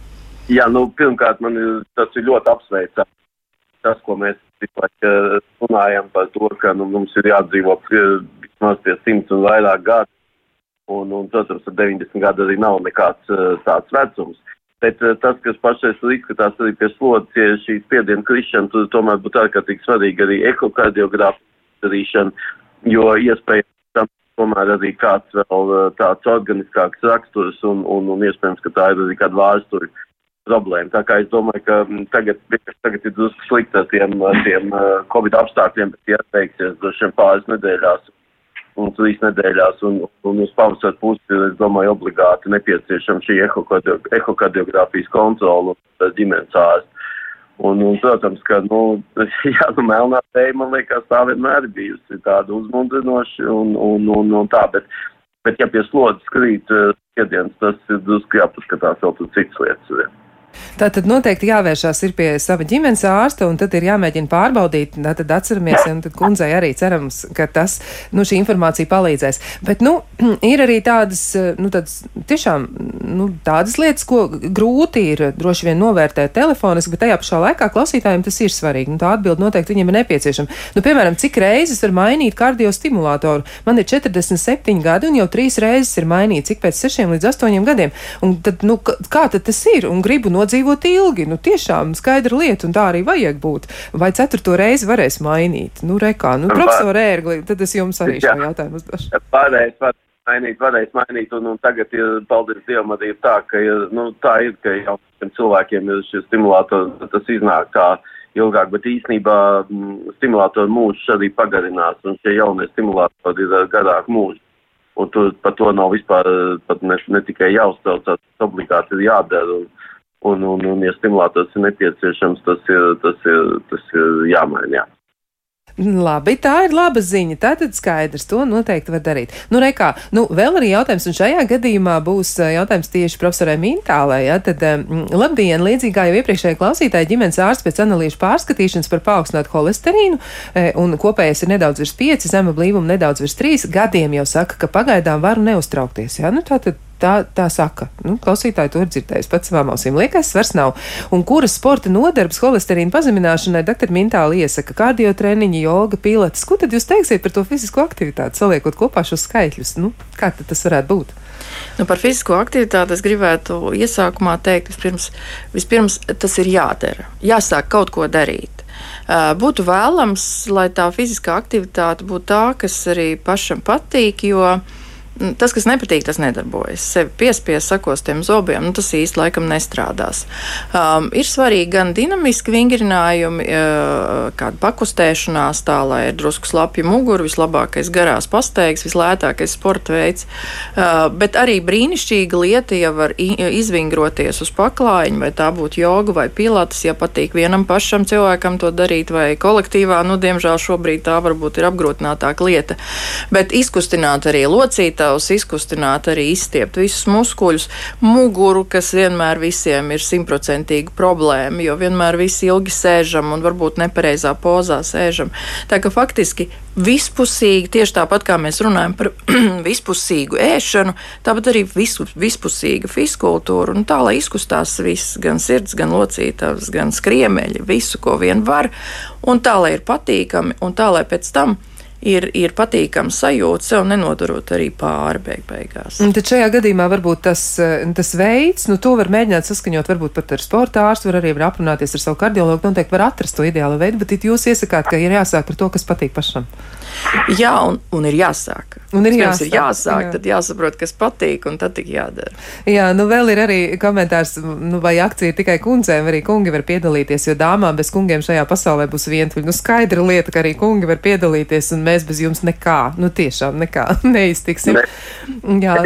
Jā, nu, pirmkārt, man ir, tas ir ļoti apsveicams. Tas, ko mēs runājam par to, ka nu, mums ir jādzīvo vismaz pie simts un vairāk gadu Un, un, protams, ar 90 gadu arī nav nekāds uh, tāds vecums. Bet uh, tas, kas pašais izskatās arī pie slodzes, ja šī spiediena krišana, tur tomēr būtu ārkārtīgi svarīgi arī ekokardiogrāfija darīšana, jo iespējams tam tomēr arī kāds vēl uh, tāds organiskāks raksturs un, un, un iespējams, ka tā ir arī kāda vēsture problēma. Tā kā es domāju, ka tagad, tagad ir drusku slikti ar tiem, tiem Covid apstākļiem, bet ieteiksies droši vien pāris nedēļās un trīs nedēļās, un, un uz pavasara pusi, es domāju, obligāti nepieciešama šī ehokardiogrāfijas kontrola un ģimenes ārsts. Un, un, protams, ka, nu, jā, nu, melnā tēja, man liekas, tā vienmēr bijusi tāda uzmundrinoša un, un, un, un tā, bet, bet ja pie slodzes krīt uh, spiediens, tas ir drusku jāpaskatās vēl tur citas lietas. Ja. Tā tad noteikti jāvēršās pie sava ģimenes ārsta un tad ir jāmēģina pārbaudīt. Tad atceramies, un tad kundzei arī cerams, ka tas, nu, šī informācija palīdzēs. Bet, nu, ir arī tādas, nu, tādas tiešām, nu, tādas lietas, ko grūti ir droši vien novērtēt telefoniski, bet tajā pašā laikā klausītājiem tas ir svarīgi. Nu, tā atbild noteikti viņiem ir nepieciešama. Nu, piemēram, cik reizes var mainīt kardiostimulātoru? Man ir 47 gadi un jau trīs reizes ir mainīts, cik pēc 6 līdz 8 gadiem. Un tad, nu, kā tad tas ir? Un gribu nodzīvot dzīvot ilgi. Nu, tiešām skaidra lieta, un tā arī vajag būt. Vai ceturto reizi varēs mainīt? Nu, rekā, nu, profesor Ērgli, tad es jums arī šo jautājumu uzdošu. Varēs, varēs mainīt, varēs mainīt, un, un tagad ir, paldies Dievam, arī tā, ka ir, nu, tā ir, ka jau cilvēkiem ir šis stimulators, tas iznāk kā ilgāk, bet īsnībā mm, stimulātoru mūžs arī pagarinās, un šie jaunie stimulātori ir garāk mūži. Un tur par to nav vispār pat ne, ne tikai jāuztrauc, tas obligāti ir jādara. Un, un, un, un ja stimulātors ir nepieciešams, tas ir, tas ir, tas ir jāmaina. Jā. Labi, tā ir laba ziņa. Tā tad skaidrs, to noteikti var darīt. Nu, rekā, nu, vēl arī jautājums, un šajā gadījumā būs eh, jautājums tieši profesorai Mintālai. Ja? Tad, um, labdien, līdzīgā jau iepriekšējā klausītāja ģimenes ārsts pēc analīžu pārskatīšanas par paaugstinātu holesterīnu, e, un kopējais ir nedaudz virs 5, zema blīvuma nedaudz virs 3 gadiem jau saka, ka pagaidām varu neuztraukties. Ja? Nu, tā tad Tā, tā saka. Nu, klausītāji to ir dzirdējis pats savām ausīm. Liekas, svars nav. Un kuras sporta nodarbs holesterīna pazemināšanai doktor Mintāli iesaka? Kardiotreniņi, joga, pilates. Ko tad jūs teiksiet par to fizisko aktivitāti, saliekot kopā šos skaitļus? Nu, kā tas varētu būt? Nu, par fizisko aktivitāti es gribētu iesākumā teikt, vispirms, vispirms tas ir jādara. Jāsāk kaut ko darīt. Būtu vēlams, lai tā fiziskā aktivitāte būtu tā, kas arī pašam patīk, jo uh, tas, kas nepatīk, tas nedarbojas. Sevi piespiest sakostiem zobiem, nu, tas īsti laikam nestrādās. Um, ir svarīgi gan dinamiski vingrinājumi, uh, kāda pakustēšanās, tā lai ir drusku slapja mugura, vislabākais garās pastaigas, vislētākais sporta veids. Uh, bet arī brīnišķīga lieta, ja var izvingroties uz paklājiņa, vai tā būtu joga vai pilates, ja patīk vienam pašam cilvēkam to darīt, vai kolektīvā, nu, diemžēl šobrīd tā varbūt ir apgrūtinātāka lieta. Bet izkustināt arī locītā gatavs izkustināt, arī izstiept visus muskuļus, muguru, kas vienmēr visiem ir simtprocentīga problēma, jo vienmēr visi ilgi sēžam un varbūt nepareizā pozā sēžam. Tā ka faktiski vispusīgi, tieši tāpat kā mēs runājam par vispusīgu ēšanu, tāpat arī visu, vispusīga fiskultūra, un tā, lai izkustās viss, gan sirds, gan locītavs, gan skriemeļi, visu, ko vien var, un tā, lai ir patīkami, un tā, lai pēc tam ir, ir patīkama sajūta, sev nenodarot arī pāri beig beigās. Tad šajā gadījumā varbūt tas, eh, tas veids, nu to var mēģināt saskaņot varbūt pat ar sporta ārstu, var arī var aprunāties ar savu kardiologu, noteikti var atrast to ideālo veidu, bet jūs iesakāt, ka ir jāsāk ar to, kas patīk pašam. Jā, un, un ir jāsāk. Un ir jāsāk, ir jāsāk jā. tad jāsaprot, kas patīk, un tad tik jādara. Jā, nu vēl ir arī komentārs, nu, vai akcija ir tikai kundzēm, arī kungi var piedalīties, jo dāmām bez kungiem šajā pasaulē būs vientuļi. Nu, skaidra lieta, ka arī kungi var piedalīties, un mēs bez jums nekā, nu tiešām nekā neiztiksim. Ne, jā.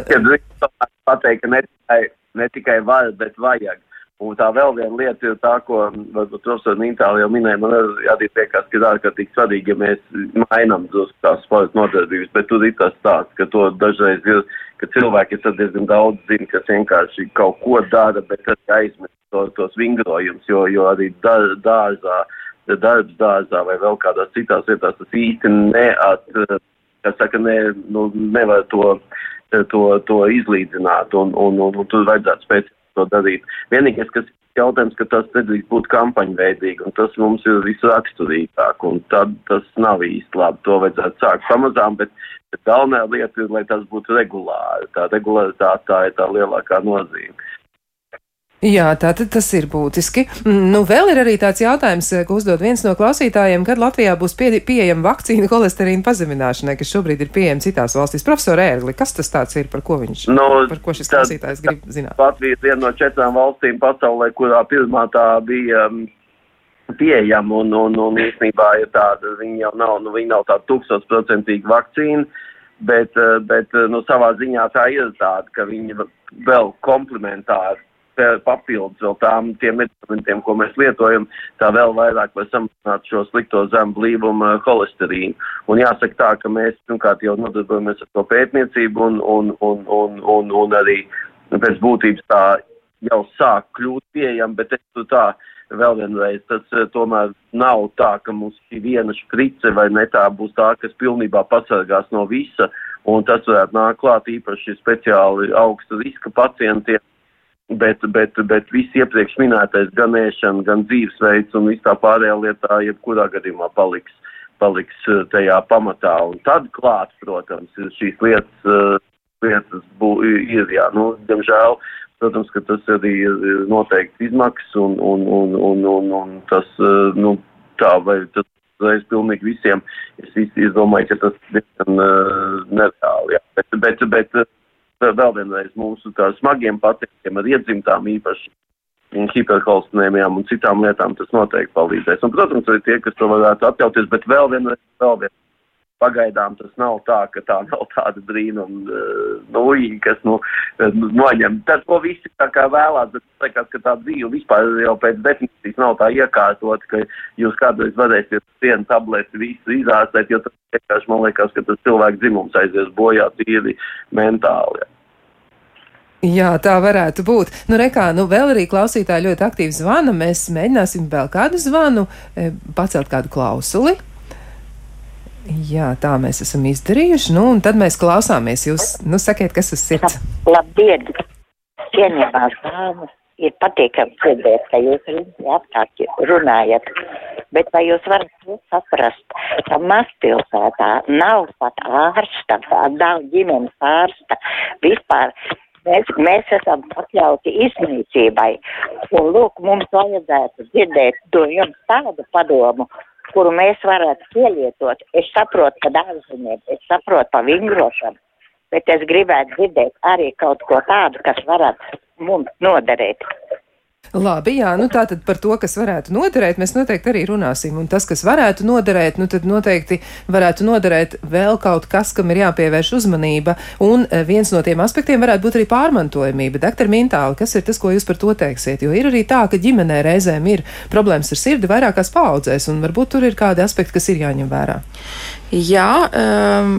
Pateikt, ka ne tikai, ne tikai var, bet vajag. Un tā vēl viena lieta ir tā, ko profesori Nintāli jau minēja, man arī liekas, ka ir ārkārtīgi svarīgi, ja mēs mainām tās sporta nodarbības, bet tur ir tas tāds, ka to dažreiz ir, ka cilvēki tad diezgan daudz zina, kas vienkārši kaut ko dara, bet tad aizmirst to, tos vingrojumus, jo, jo arī dārzā, darbs dārzā vai vēl kādās citās vietās tas īsti neat, kā saka, ne, nu, nevar to, to, to izlīdzināt un, un, un, un tur vajadzētu spēc to darīt. Vienīgais, kas jautājums, ka tas nedrīkst būt kampaņveidīgi, un tas mums ir visraksturīgāk, un tad tas nav īsti labi. To vajadzētu sākt pamazām, bet, bet galvenā lieta ir, lai tas būtu regulāri. Tā regularitāte tā ir tā lielākā nozīme. Jā, tātad tas ir būtiski. Mm, nu, vēl ir arī tāds jautājums, eh, ko uzdod viens no klausītājiem, kad Latvijā būs pie, pieejama vakcīna holesterīna pazemināšanai, kas šobrīd ir pieejama citās valstīs. Profesor Ērgli, kas tas tāds ir, par ko viņš, nu, par ko šis tā, klausītājs grib zināt? Latvija ir viena no četrām valstīm pasaulē, kurā pirmā tā bija um, pieejama, un, un, un īstenībā ir tāda, viņa jau nav, nu, viņa nav tāda tūkstotsprocentīga vakcīna, bet, uh, bet, uh, nu, savā ziņā tā ir tāda, ka viņa vēl komplementāri papildus vēl tām tiem medikamentiem, ko mēs lietojam, tā vēl vairāk var samazināt šo slikto zemu blīvumu holesterīnu. Un jāsaka tā, ka mēs, pirmkārt, jau nodarbojamies ar to pētniecību un, un, un, un, un, un arī nu, pēc būtības tā jau sāk kļūt pieejama, bet es tu tā vēl vienreiz, tas tomēr nav tā, ka mums ir viena šprice vai ne tā būs tā, kas pilnībā pasargās no visa, un tas varētu nākt klāt īpaši speciāli augsta riska pacientiem bet, bet, bet viss iepriekš minētais gan ēšana, gan dzīvesveids un viss tā pārējā lietā, jebkurā gadījumā paliks, paliks eh, tajā pamatā. Un tad klāt, protams, šīs lietas, uh, lietas bū, ir, jā, nu, diemžēl, protams, ka tas arī ir noteikti izmaksas un, un, un, un, un, un tas, uh, nu, tā vai tas uzreiz pilnīgi visiem. Es, es domāju, ka tas diezgan uh, nereāli, jā. Bet, bet, bet vēl vienreiz mūsu smagiem pacientiem ar iedzimtām īpaši hiperholstinēmijām un citām lietām tas noteikti palīdzēs. Un, protams, arī tie, kas to varētu atļauties, bet vēl vienreiz, vēl vienreiz Pagaidām tas nav tā, ka tā nav tāda brīnuma uh, nūjiņa, kas nu, noņem. Tas, ko visi tā kā vēlās, bet liekas, ka tā dzīve vispār jau pēc definīcijas nav tā iekārtot, ka jūs kādreiz varēsiet vienu tableti visu izārstēt, jo tas vienkārši man liekas, ka tas cilvēks dzimums aizies bojā tīri mentāli. Ja. Jā, tā varētu būt. Nu, rekā, nu, vēl arī klausītāji ļoti aktīvi zvana. Mēs mēģināsim vēl kādu zvanu, e, pacelt kādu klausuli. Jā, tā mēs esam izdarījuši. Nu, un tad mēs klausāmies. Jūs nu, sakiet, kas tas ir? Labdien! Cienījamās dāmas! Ir patīkami dzirdēt, ka jūs apkārt runājat. Bet vai jūs varat saprast, ka mazpilsētā nav pat ārsta, nav ģimenes ārsta vispār? Mēs, mēs esam pakļauti iznīcībai. Un lūk, mums vajadzētu dzirdēt to jums tādu padomu, kuru mēs varētu pielietot. Es saprotu, ka dārzumiem, es saprotu pa vingrošanu, bet es gribētu dzirdēt arī kaut ko tādu, kas varētu mums noderēt. Labi, jā, nu tā tad par to, kas varētu noderēt, mēs noteikti arī runāsim. Un tas, kas varētu noderēt, nu tad noteikti varētu noderēt vēl kaut kas, kam ir jāpievērš uzmanība. Un eh, viens no tiem aspektiem varētu būt arī pārmantojamība. Doktor Mintāli, kas ir tas, ko jūs par to teiksiet? Jo ir arī tā, ka ģimenē reizēm ir problēmas ar sirdi vairākās paudzēs, un varbūt tur ir kādi aspekti, kas ir jāņem vērā. Jā, um,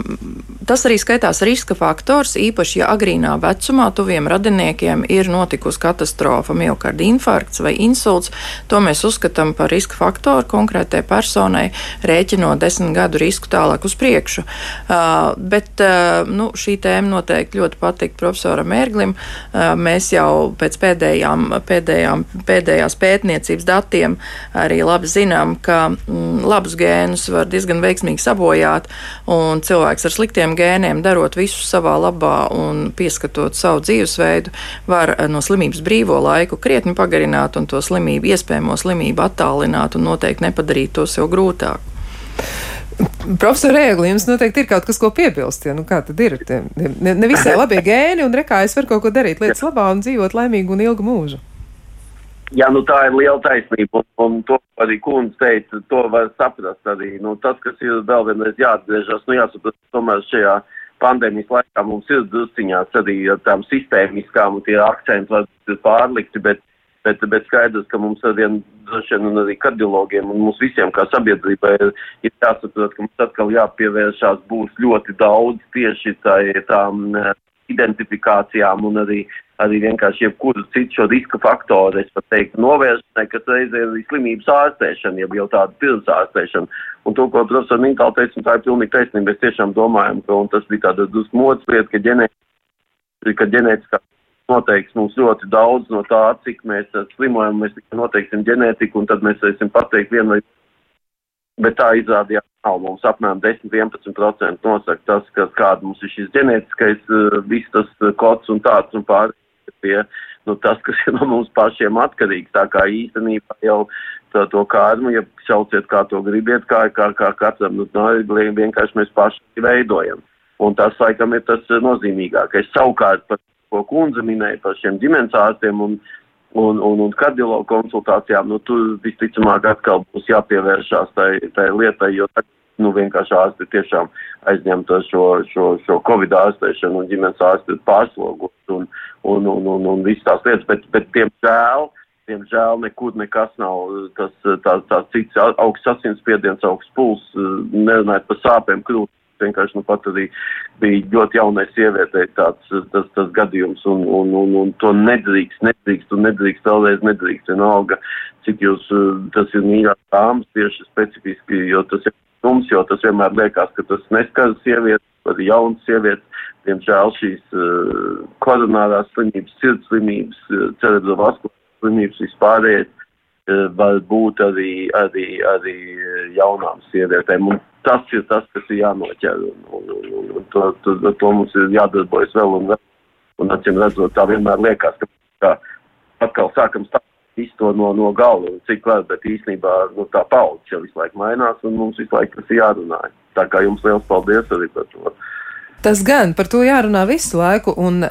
tas arī skaitās riska faktors, īpaši, ja agrīnā vecumā tuviem radiniekiem ir notikusi katastrofa, miocarda infarkts vai insults. To mēs uzskatām par riska faktoru konkrētai personai, rēķinot desmit gadu risku tālāk uz priekšu. Uh, bet uh, nu, šī tēma noteikti ļoti patīk profesoram Ērglim. Uh, mēs jau pēc pēdējām, pēdējām, pēdējās pētniecības datiem arī labi zinām, ka mm, labus gēnus var diezgan veiksmīgi sabojāt sabojāt, un cilvēks ar sliktiem gēniem, darot visu savā labā un pieskatot savu dzīvesveidu, var eh, no slimības brīvo laiku krietni pagarināt un to slimību, iespējamo slimību attālināt un noteikti nepadarīt to sev grūtāk. Profesor Rēgli, jums noteikti ir kaut kas, ko piebilst. Ja? Nu, kā tad ir? Ne, ne visai labie gēni, un rekā es varu kaut ko darīt lietas labā un dzīvot laimīgu un ilgu mūžu. Jā, nu tā ir liela taisnība, un, un to arī kundze teica, to var saprast arī. Nu, tas, kas ir vēl vienreiz jāatgriežas, nu jāsaprot, tomēr šajā pandēmijas laikā mums ir drusciņās arī tām sistēmiskām, un tie akcenti var pārlikti, bet, bet, bet skaidrs, ka mums arvien droši vien un arī kardiologiem un mums visiem kā sabiedrībai ir, ir jāsaprot, ka mums atkal jāpievēršās būs ļoti daudz tieši tā, tām identifikācijām un arī, arī vienkārši jebkuru citu šo riska faktoru, es pat teiktu, novēršanai, kas reizē ir slimības ārstēšana, jeb jau tāda pirms ārstēšana. Un to, ko profesor Mintāls teica, tā ir pilnīgi taisnība. Mēs tiešām domājam, ka, un tas bija tāda drusku modas lieta, ka, ģenē, ka ģenētiskā noteiks mums ļoti daudz no tā, cik mēs slimojam, mēs tikai noteiksim ģenētiku, un tad mēs varēsim pateikt vienu vai bet tā izrādījās nav. Mums apmēram 10-11% nosaka tas, ka kāda mums ir šis ģenētiskais, uh, viss tas uh, kods un tāds un pārējais pie, nu, tas, kas ir no mums pašiem atkarīgs. Tā kā īstenībā jau tā, to kārmu, ja sauciet kā to gribiet, kā, kā, kā katram, nu, no, vienkārši mēs paši veidojam. Un tas, laikam, ir tas nozīmīgākais. Savukārt, par ko kundze minēja par šiem ģimenes ārstiem un, un, un, un kardiologu konsultācijām, nu, tur visticamāk atkal būs jāpievēršās tai, tai lietai, jo nu, vienkārši ārsti tiešām aizņemt šo, šo, šo covid ārstēšanu un ģimenes ārsti pārslogot un, un, un, un, un visas tās lietas, bet, bet diemžēl, diemžēl nekur nekas nav tas, tā, tā cits augsts asinsspiediens, augsts puls, nerunājot par sāpēm, krūtis vienkārši nu pat arī bija ļoti jaunai sievietei tāds tas, tas gadījums, un, un, un, un to nedrīkst, nedrīkst, un nedrīkst vēlreiz nedrīkst. Vienalga, cik jūs tas ir mīļās dāmas tieši specifiski, jo tas ir mums, jo tas vienmēr liekas, ka tas neskar sievietes, arī jaunas sievietes. Diemžēl šīs uh, koronārās slimības, sirds slimības, uh, cerebrovaskulāras slimības vispārējais uh, var būt arī, arī, arī jaunām sievietēm. Un tas ir tas, kas ir jānoķer. Un, un, un, un to, to, to mums ir jādarbojas vēl un vēl. Un acīm redzot, tā vienmēr liekas, ka kā, atkal sākam stāstīt visu to no, no galva, cik var, bet īstenībā nu, tā paudze jau visu laiku mainās un mums visu laiku tas jārunā. Tā kā jums liels paldies arī par to. Tas gan par to jārunā visu laiku, un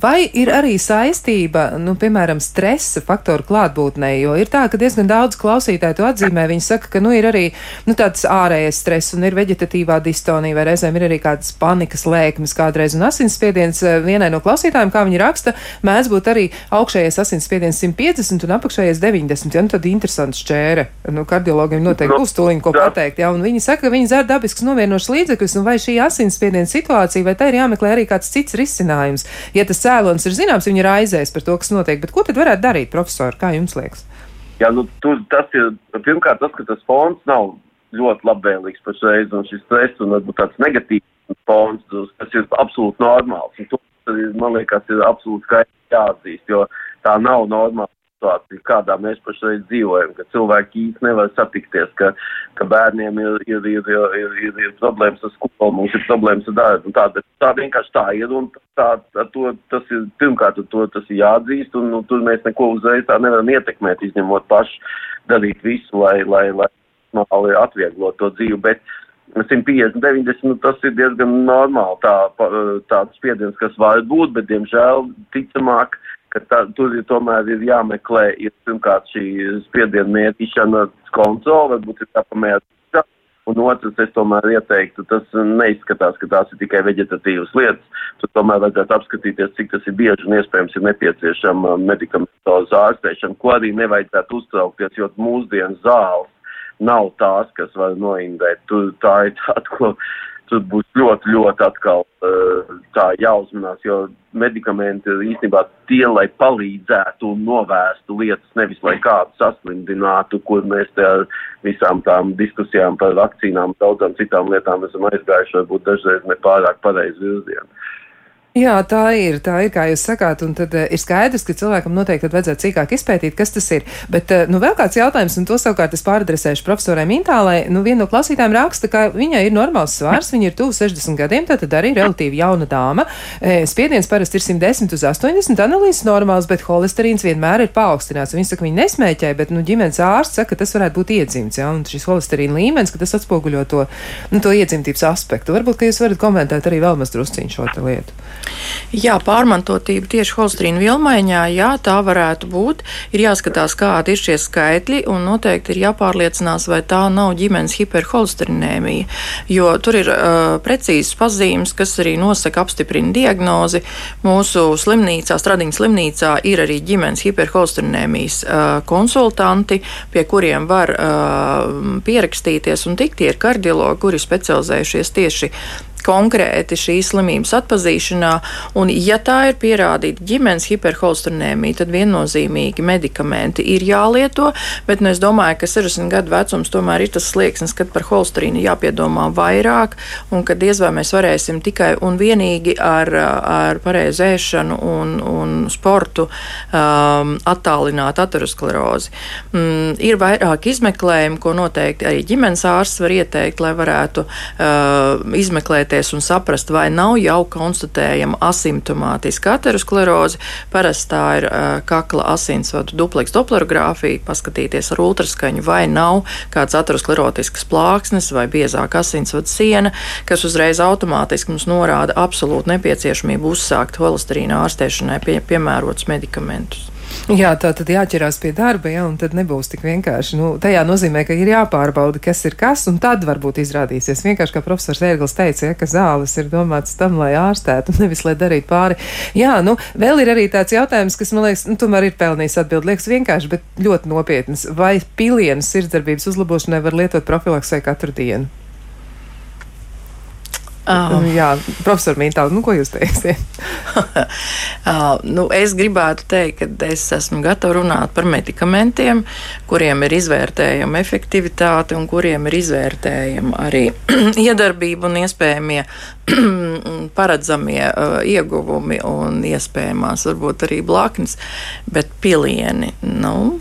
vai ir arī saistība, nu, piemēram, stresa faktoru klātbūtnē, jo ir tā, ka diezgan daudz klausītāju to atzīmē, viņi saka, ka, nu, ir arī, nu, tāds ārējais stress un ir veģetatīvā distonija, vai reizēm ir arī kādas panikas lēkmes kādreiz un asinsspiediens. Vienai no klausītājiem, kā viņi raksta, mēdz būt arī augšējais asinsspiediens 150 un apakšējais 90, ja, nu, tad interesants šķēre. Nu, kardiologiem noteikti būs tūliņ ko pateikt, ja, un viņi saka, ka viņi dzer dabisks novienošs līdzekļus, un vai šī asinsspiediena situācija situācija, vai tai ir jāmeklē arī kāds cits risinājums? Ja tas cēlonis ir zināms, viņi ir aizēs par to, kas notiek, bet ko tad varētu darīt, profesori, kā jums liekas? Jā, nu, tu, tas ir pirmkārt tas, ka tas fons nav ļoti labvēlīgs pašreiz, un šis stress un varbūt tāds negatīvs fons, tas ir absolūti normāls. Un to, man liekas, ir absolūti skaidrs jāatzīst, jo tā nav normāla situācija, kādā mēs pašreiz dzīvojam, ka cilvēki īsti nevar satikties, ka, ka bērniem ir, ir, ir, ir, ir, ir problēmas ar skolu, mums ir problēmas ar darbu. Tā, tā vienkārši tā ir, un tā, to, tas ir, pirmkārt, to tas ir jāatzīst, un, un tur mēs neko uzreiz tā nevaram ietekmēt, izņemot paši darīt visu, lai, lai, lai, lai atvieglot to dzīvi. Bet, 150, 90, nu, tas ir diezgan normāli tā, tāds spiediens, kas var būt, bet, diemžēl, ticamāk, uh, ka tā, tur ir tomēr ir jāmeklē, ir pirmkārt šī spiediena mērīšana kontrola, varbūt ir jāpamēra. Un otrs, es tomēr ieteiktu, tas neizskatās, ka tās ir tikai veģetatīvas lietas. Tur tomēr vajadzētu apskatīties, cik tas ir bieži un iespējams ir nepieciešama medikamentoza ārstēšana, ko arī nevajadzētu uztraukties, jo mūsdienu zāles nav tās, kas var noindēt. Tur tā ir tāda, ko tur būs ļoti, ļoti atkal uh, tā jāuzmanās, jo medikamenti īstenībā tie, lai palīdzētu un novērstu lietas, nevis lai kādu saslimdinātu, kur mēs te ar visām tām diskusijām par vakcīnām, daudzām citām lietām esam aizgājuši, varbūt dažreiz nepārāk pareizi virzienu. Jā, tā ir. Tā ir, kā jūs sakāt, un tad uh, ir skaidrs, ka cilvēkam noteikti vajadzētu cīkāk izpētīt, kas tas ir. Bet, uh, nu, vēl kāds jautājums, un to savukārt es pāradresēšu profesorai Mintālai. Nu, viena no klausītājiem raksta, ka viņai ir normāls svars, viņa ir tuvu 60 gadiem, tātad arī relatīvi jauna dāma. E, spiediens parasti ir 110 uz 80, analīzes normāls, bet holesterīns vienmēr ir paaugstināts. Viņa saka, viņa nesmēķē, bet, nu, ģimenes ārsts saka, ka tas varētu būt iedzimts, ja, un šis holesterīna līmenis, ka tas atspoguļo to, nu, to iedzimtības aspektu. Varbūt, ka jūs varat komentēt arī vēl maz drusciņu šo lietu. Jā, pārmantotība tieši holstrīna vielmaiņā, jā, tā varētu būt. Ir jāskatās, kādi ir šie skaitļi, un noteikti ir jāpārliecinās, vai tā nav ģimenes hiperholstrinēmija, jo tur ir uh, precīzas pazīmes, kas arī nosaka, apstiprina diagnozi. Mūsu slimnīcā, Stradiņas slimnīcā, ir arī ģimenes hiperholstrinēmijas uh, konsultanti, pie kuriem var uh, pierakstīties un tikt. Tie ir kardiologi, kuri specializējušies tieši konkrēti šīs slimības atpazīšanā, un, ja tā ir pierādīta ģimenes hiperholstrinēmija, tad viennozīmīgi medikamenti ir jālieto, bet nu, es domāju, ka 60 gadu vecums tomēr ir tas slieksnis, kad par holstrīnu jāpiedomā vairāk, un ka diez vai mēs varēsim tikai un vienīgi ar, ar pareizu ēšanu un, un sportu um, attālināt aterosklerozi. Mm, ir vairāk izmeklējumu, ko noteikti arī ģimenes ārsts var ieteikt, lai varētu uh, izmeklēt izvērtēties un saprast, vai nav jau konstatējama asimptomātiska ateroskleroze. Parasti tā ir kakla asinsvadu dupleks doplerogrāfija, paskatīties ar ultraskaņu, vai nav kāds aterosklerotisks plāksnes vai biezāka asinsvadu siena, kas uzreiz automātiski mums norāda absolūtu nepieciešamību uzsākt holesterīna ārstēšanai pie, piemērotus medikamentus. Jā, tā tad jāķerās pie darba, ja, un tad nebūs tik vienkārši. Nu, tajā nozīmē, ka ir jāpārbauda, kas ir kas, un tad varbūt izrādīsies. Vienkārši, kā profesors Ērgls teica, ja, ka zāles ir domātas tam, lai ārstētu, nevis lai darītu pāri. Jā, nu, vēl ir arī tāds jautājums, kas, man liekas, nu, tomēr ir pelnījis atbildi. Liekas vienkārši, bet ļoti nopietnas. Vai pilienas sirdsdarbības uzlabošanai var lietot profilaksē katru dienu? Uh. Jā, profesor Mītāli, nu, ko jūs teiksiet? uh, nu, es gribētu teikt, ka es esmu gatava runāt par medikamentiem, kuriem ir izvērtējama efektivitāte un kuriem ir izvērtējama arī iedarbība un iespējamie paredzamie uh, ieguvumi un iespējamās varbūt arī blaknes, bet pilieni, nu,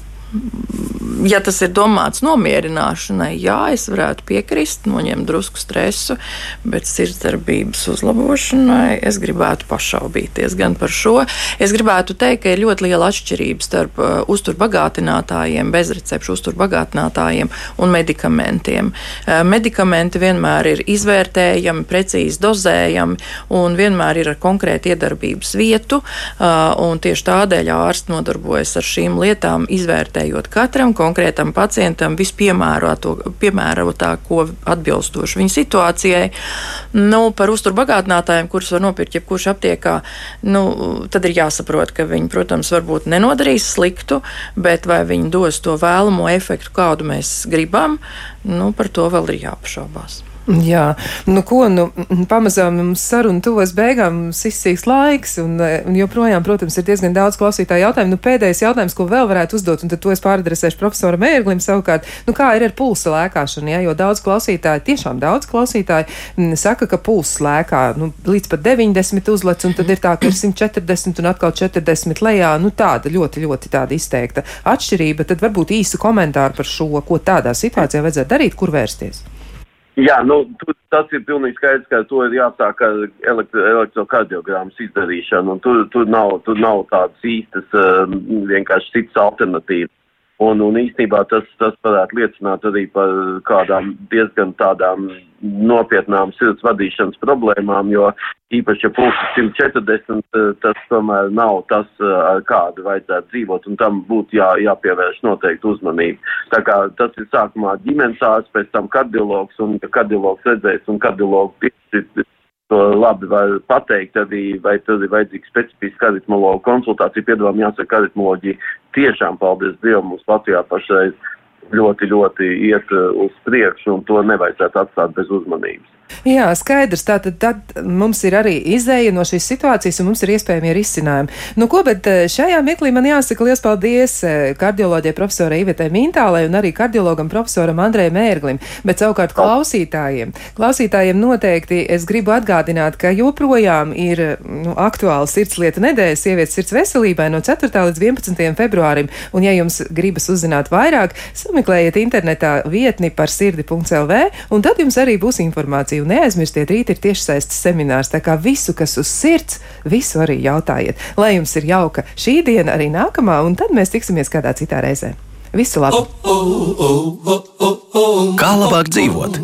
ja tas ir domāts nomierināšanai, jā, es varētu piekrist, noņemt drusku stresu, bet sirdsdarbības uzlabošanai es gribētu pašaubīties gan par šo. Es gribētu teikt, ka ir ļoti liela atšķirība starp uh, uzturbagātinātājiem, bezrecepšu uzturbagātinātājiem un medikamentiem. Uh, medikamenti vienmēr ir izvērtējami, precīzi dozējami un vienmēr ir ar konkrētu iedarbības vietu, uh, un tieši tādēļ ārsts nodarbojas ar šīm lietām, izvērtējot katram konkrētam pacientam vispiemērotāko atbilstošu viņa situācijai. Nu, par uzturbagātinātājiem, kurus var nopirkt jebkurš aptiekā, nu, tad ir jāsaprot, ka viņi, protams, varbūt nenodarīs sliktu, bet vai viņi dos to vēlamo efektu, kādu mēs gribam, nu, par to vēl ir jāpašaubās. Jā, nu ko, nu, pamazām mums saruna tuvojas beigām, mums izsīks laiks, un, un joprojām, protams, ir diezgan daudz klausītāju jautājumu. Nu, pēdējais jautājums, ko vēl varētu uzdot, un tad to es pāradresēšu profesoram Ērglim savukārt, nu, kā ir ar pulsa lēkāšanu, ja, jo daudz klausītāju, tiešām daudz klausītāju m, saka, ka pulss lēkā, nu, līdz pat 90 uzlec, un tad ir tā, ka ir 140 un atkal 40 lejā, nu, tāda ļoti, ļoti tāda izteikta atšķirība, tad varbūt īsu komentāru par šo, ko tādā situācijā vajadzētu darīt, kur vērsties. Jā, nu, tu, tas ir pilnīgi skaidrs, ka to ir jāsāk ar elektro, elektrokardiogrammas izdarīšanu, un tur, tur, nav, tur nav tādas īstas uh, vienkārši citas alternatīvas. Un, un īstenībā tas, tas varētu liecināt arī par kādām diezgan tādām nopietnām sirds vadīšanas problēmām, jo īpaši, ja pulks 140, tas tomēr nav tas, ar kādu vajadzētu dzīvot, un tam būtu jā, jāpievērš noteikti uzmanība. Tā kā tas ir sākumā ģimenes ārsts, pēc tam kardiologs, un kardiologs redzēs un kardiologu piešķirt to labi var pateikt, arī, vai tad ir vajadzīga specifiska aritmologa konsultācija. Piedāvājumi jāsaka, aritmoloģija tiešām, paldies Dievam, mums Latvijā pašreiz ļoti, ļoti iet uh, uz priekšu, un to nevajadzētu atstāt bez uzmanības. Jā, skaidrs. Tātad tad mums ir arī izēja no šīs situācijas, un mums ir iespējami risinājumi. Nu, ko, bet eh, šajā mirklī man jāsaka liels paldies eh, kardioloģijai profesorai Ivetai Mintālai un arī kardiologam profesoram Andrejam Mērglim. Bet savukārt klausītājiem, klausītājiem noteikti es gribu atgādināt, ka joprojām ir nu, aktuāla sirdslieta nedēļa sievietes sirds veselībai no 4. līdz 11. februārim. Un, ja jums gribas uzzināt vairāk, sameklējiet internetā vietni par sirdi.lv, un tad jums arī būs informācija. Un neaizmirstiet, rīt ir tiešsaistes seminārs, tā kā visu, kas uz sirds, visu arī jautājiet. Lai jums ir jauka šī diena, arī nākamā, un tad mēs tiksimies kādā citā reizē. Visu labu! Kā labāk dzīvot?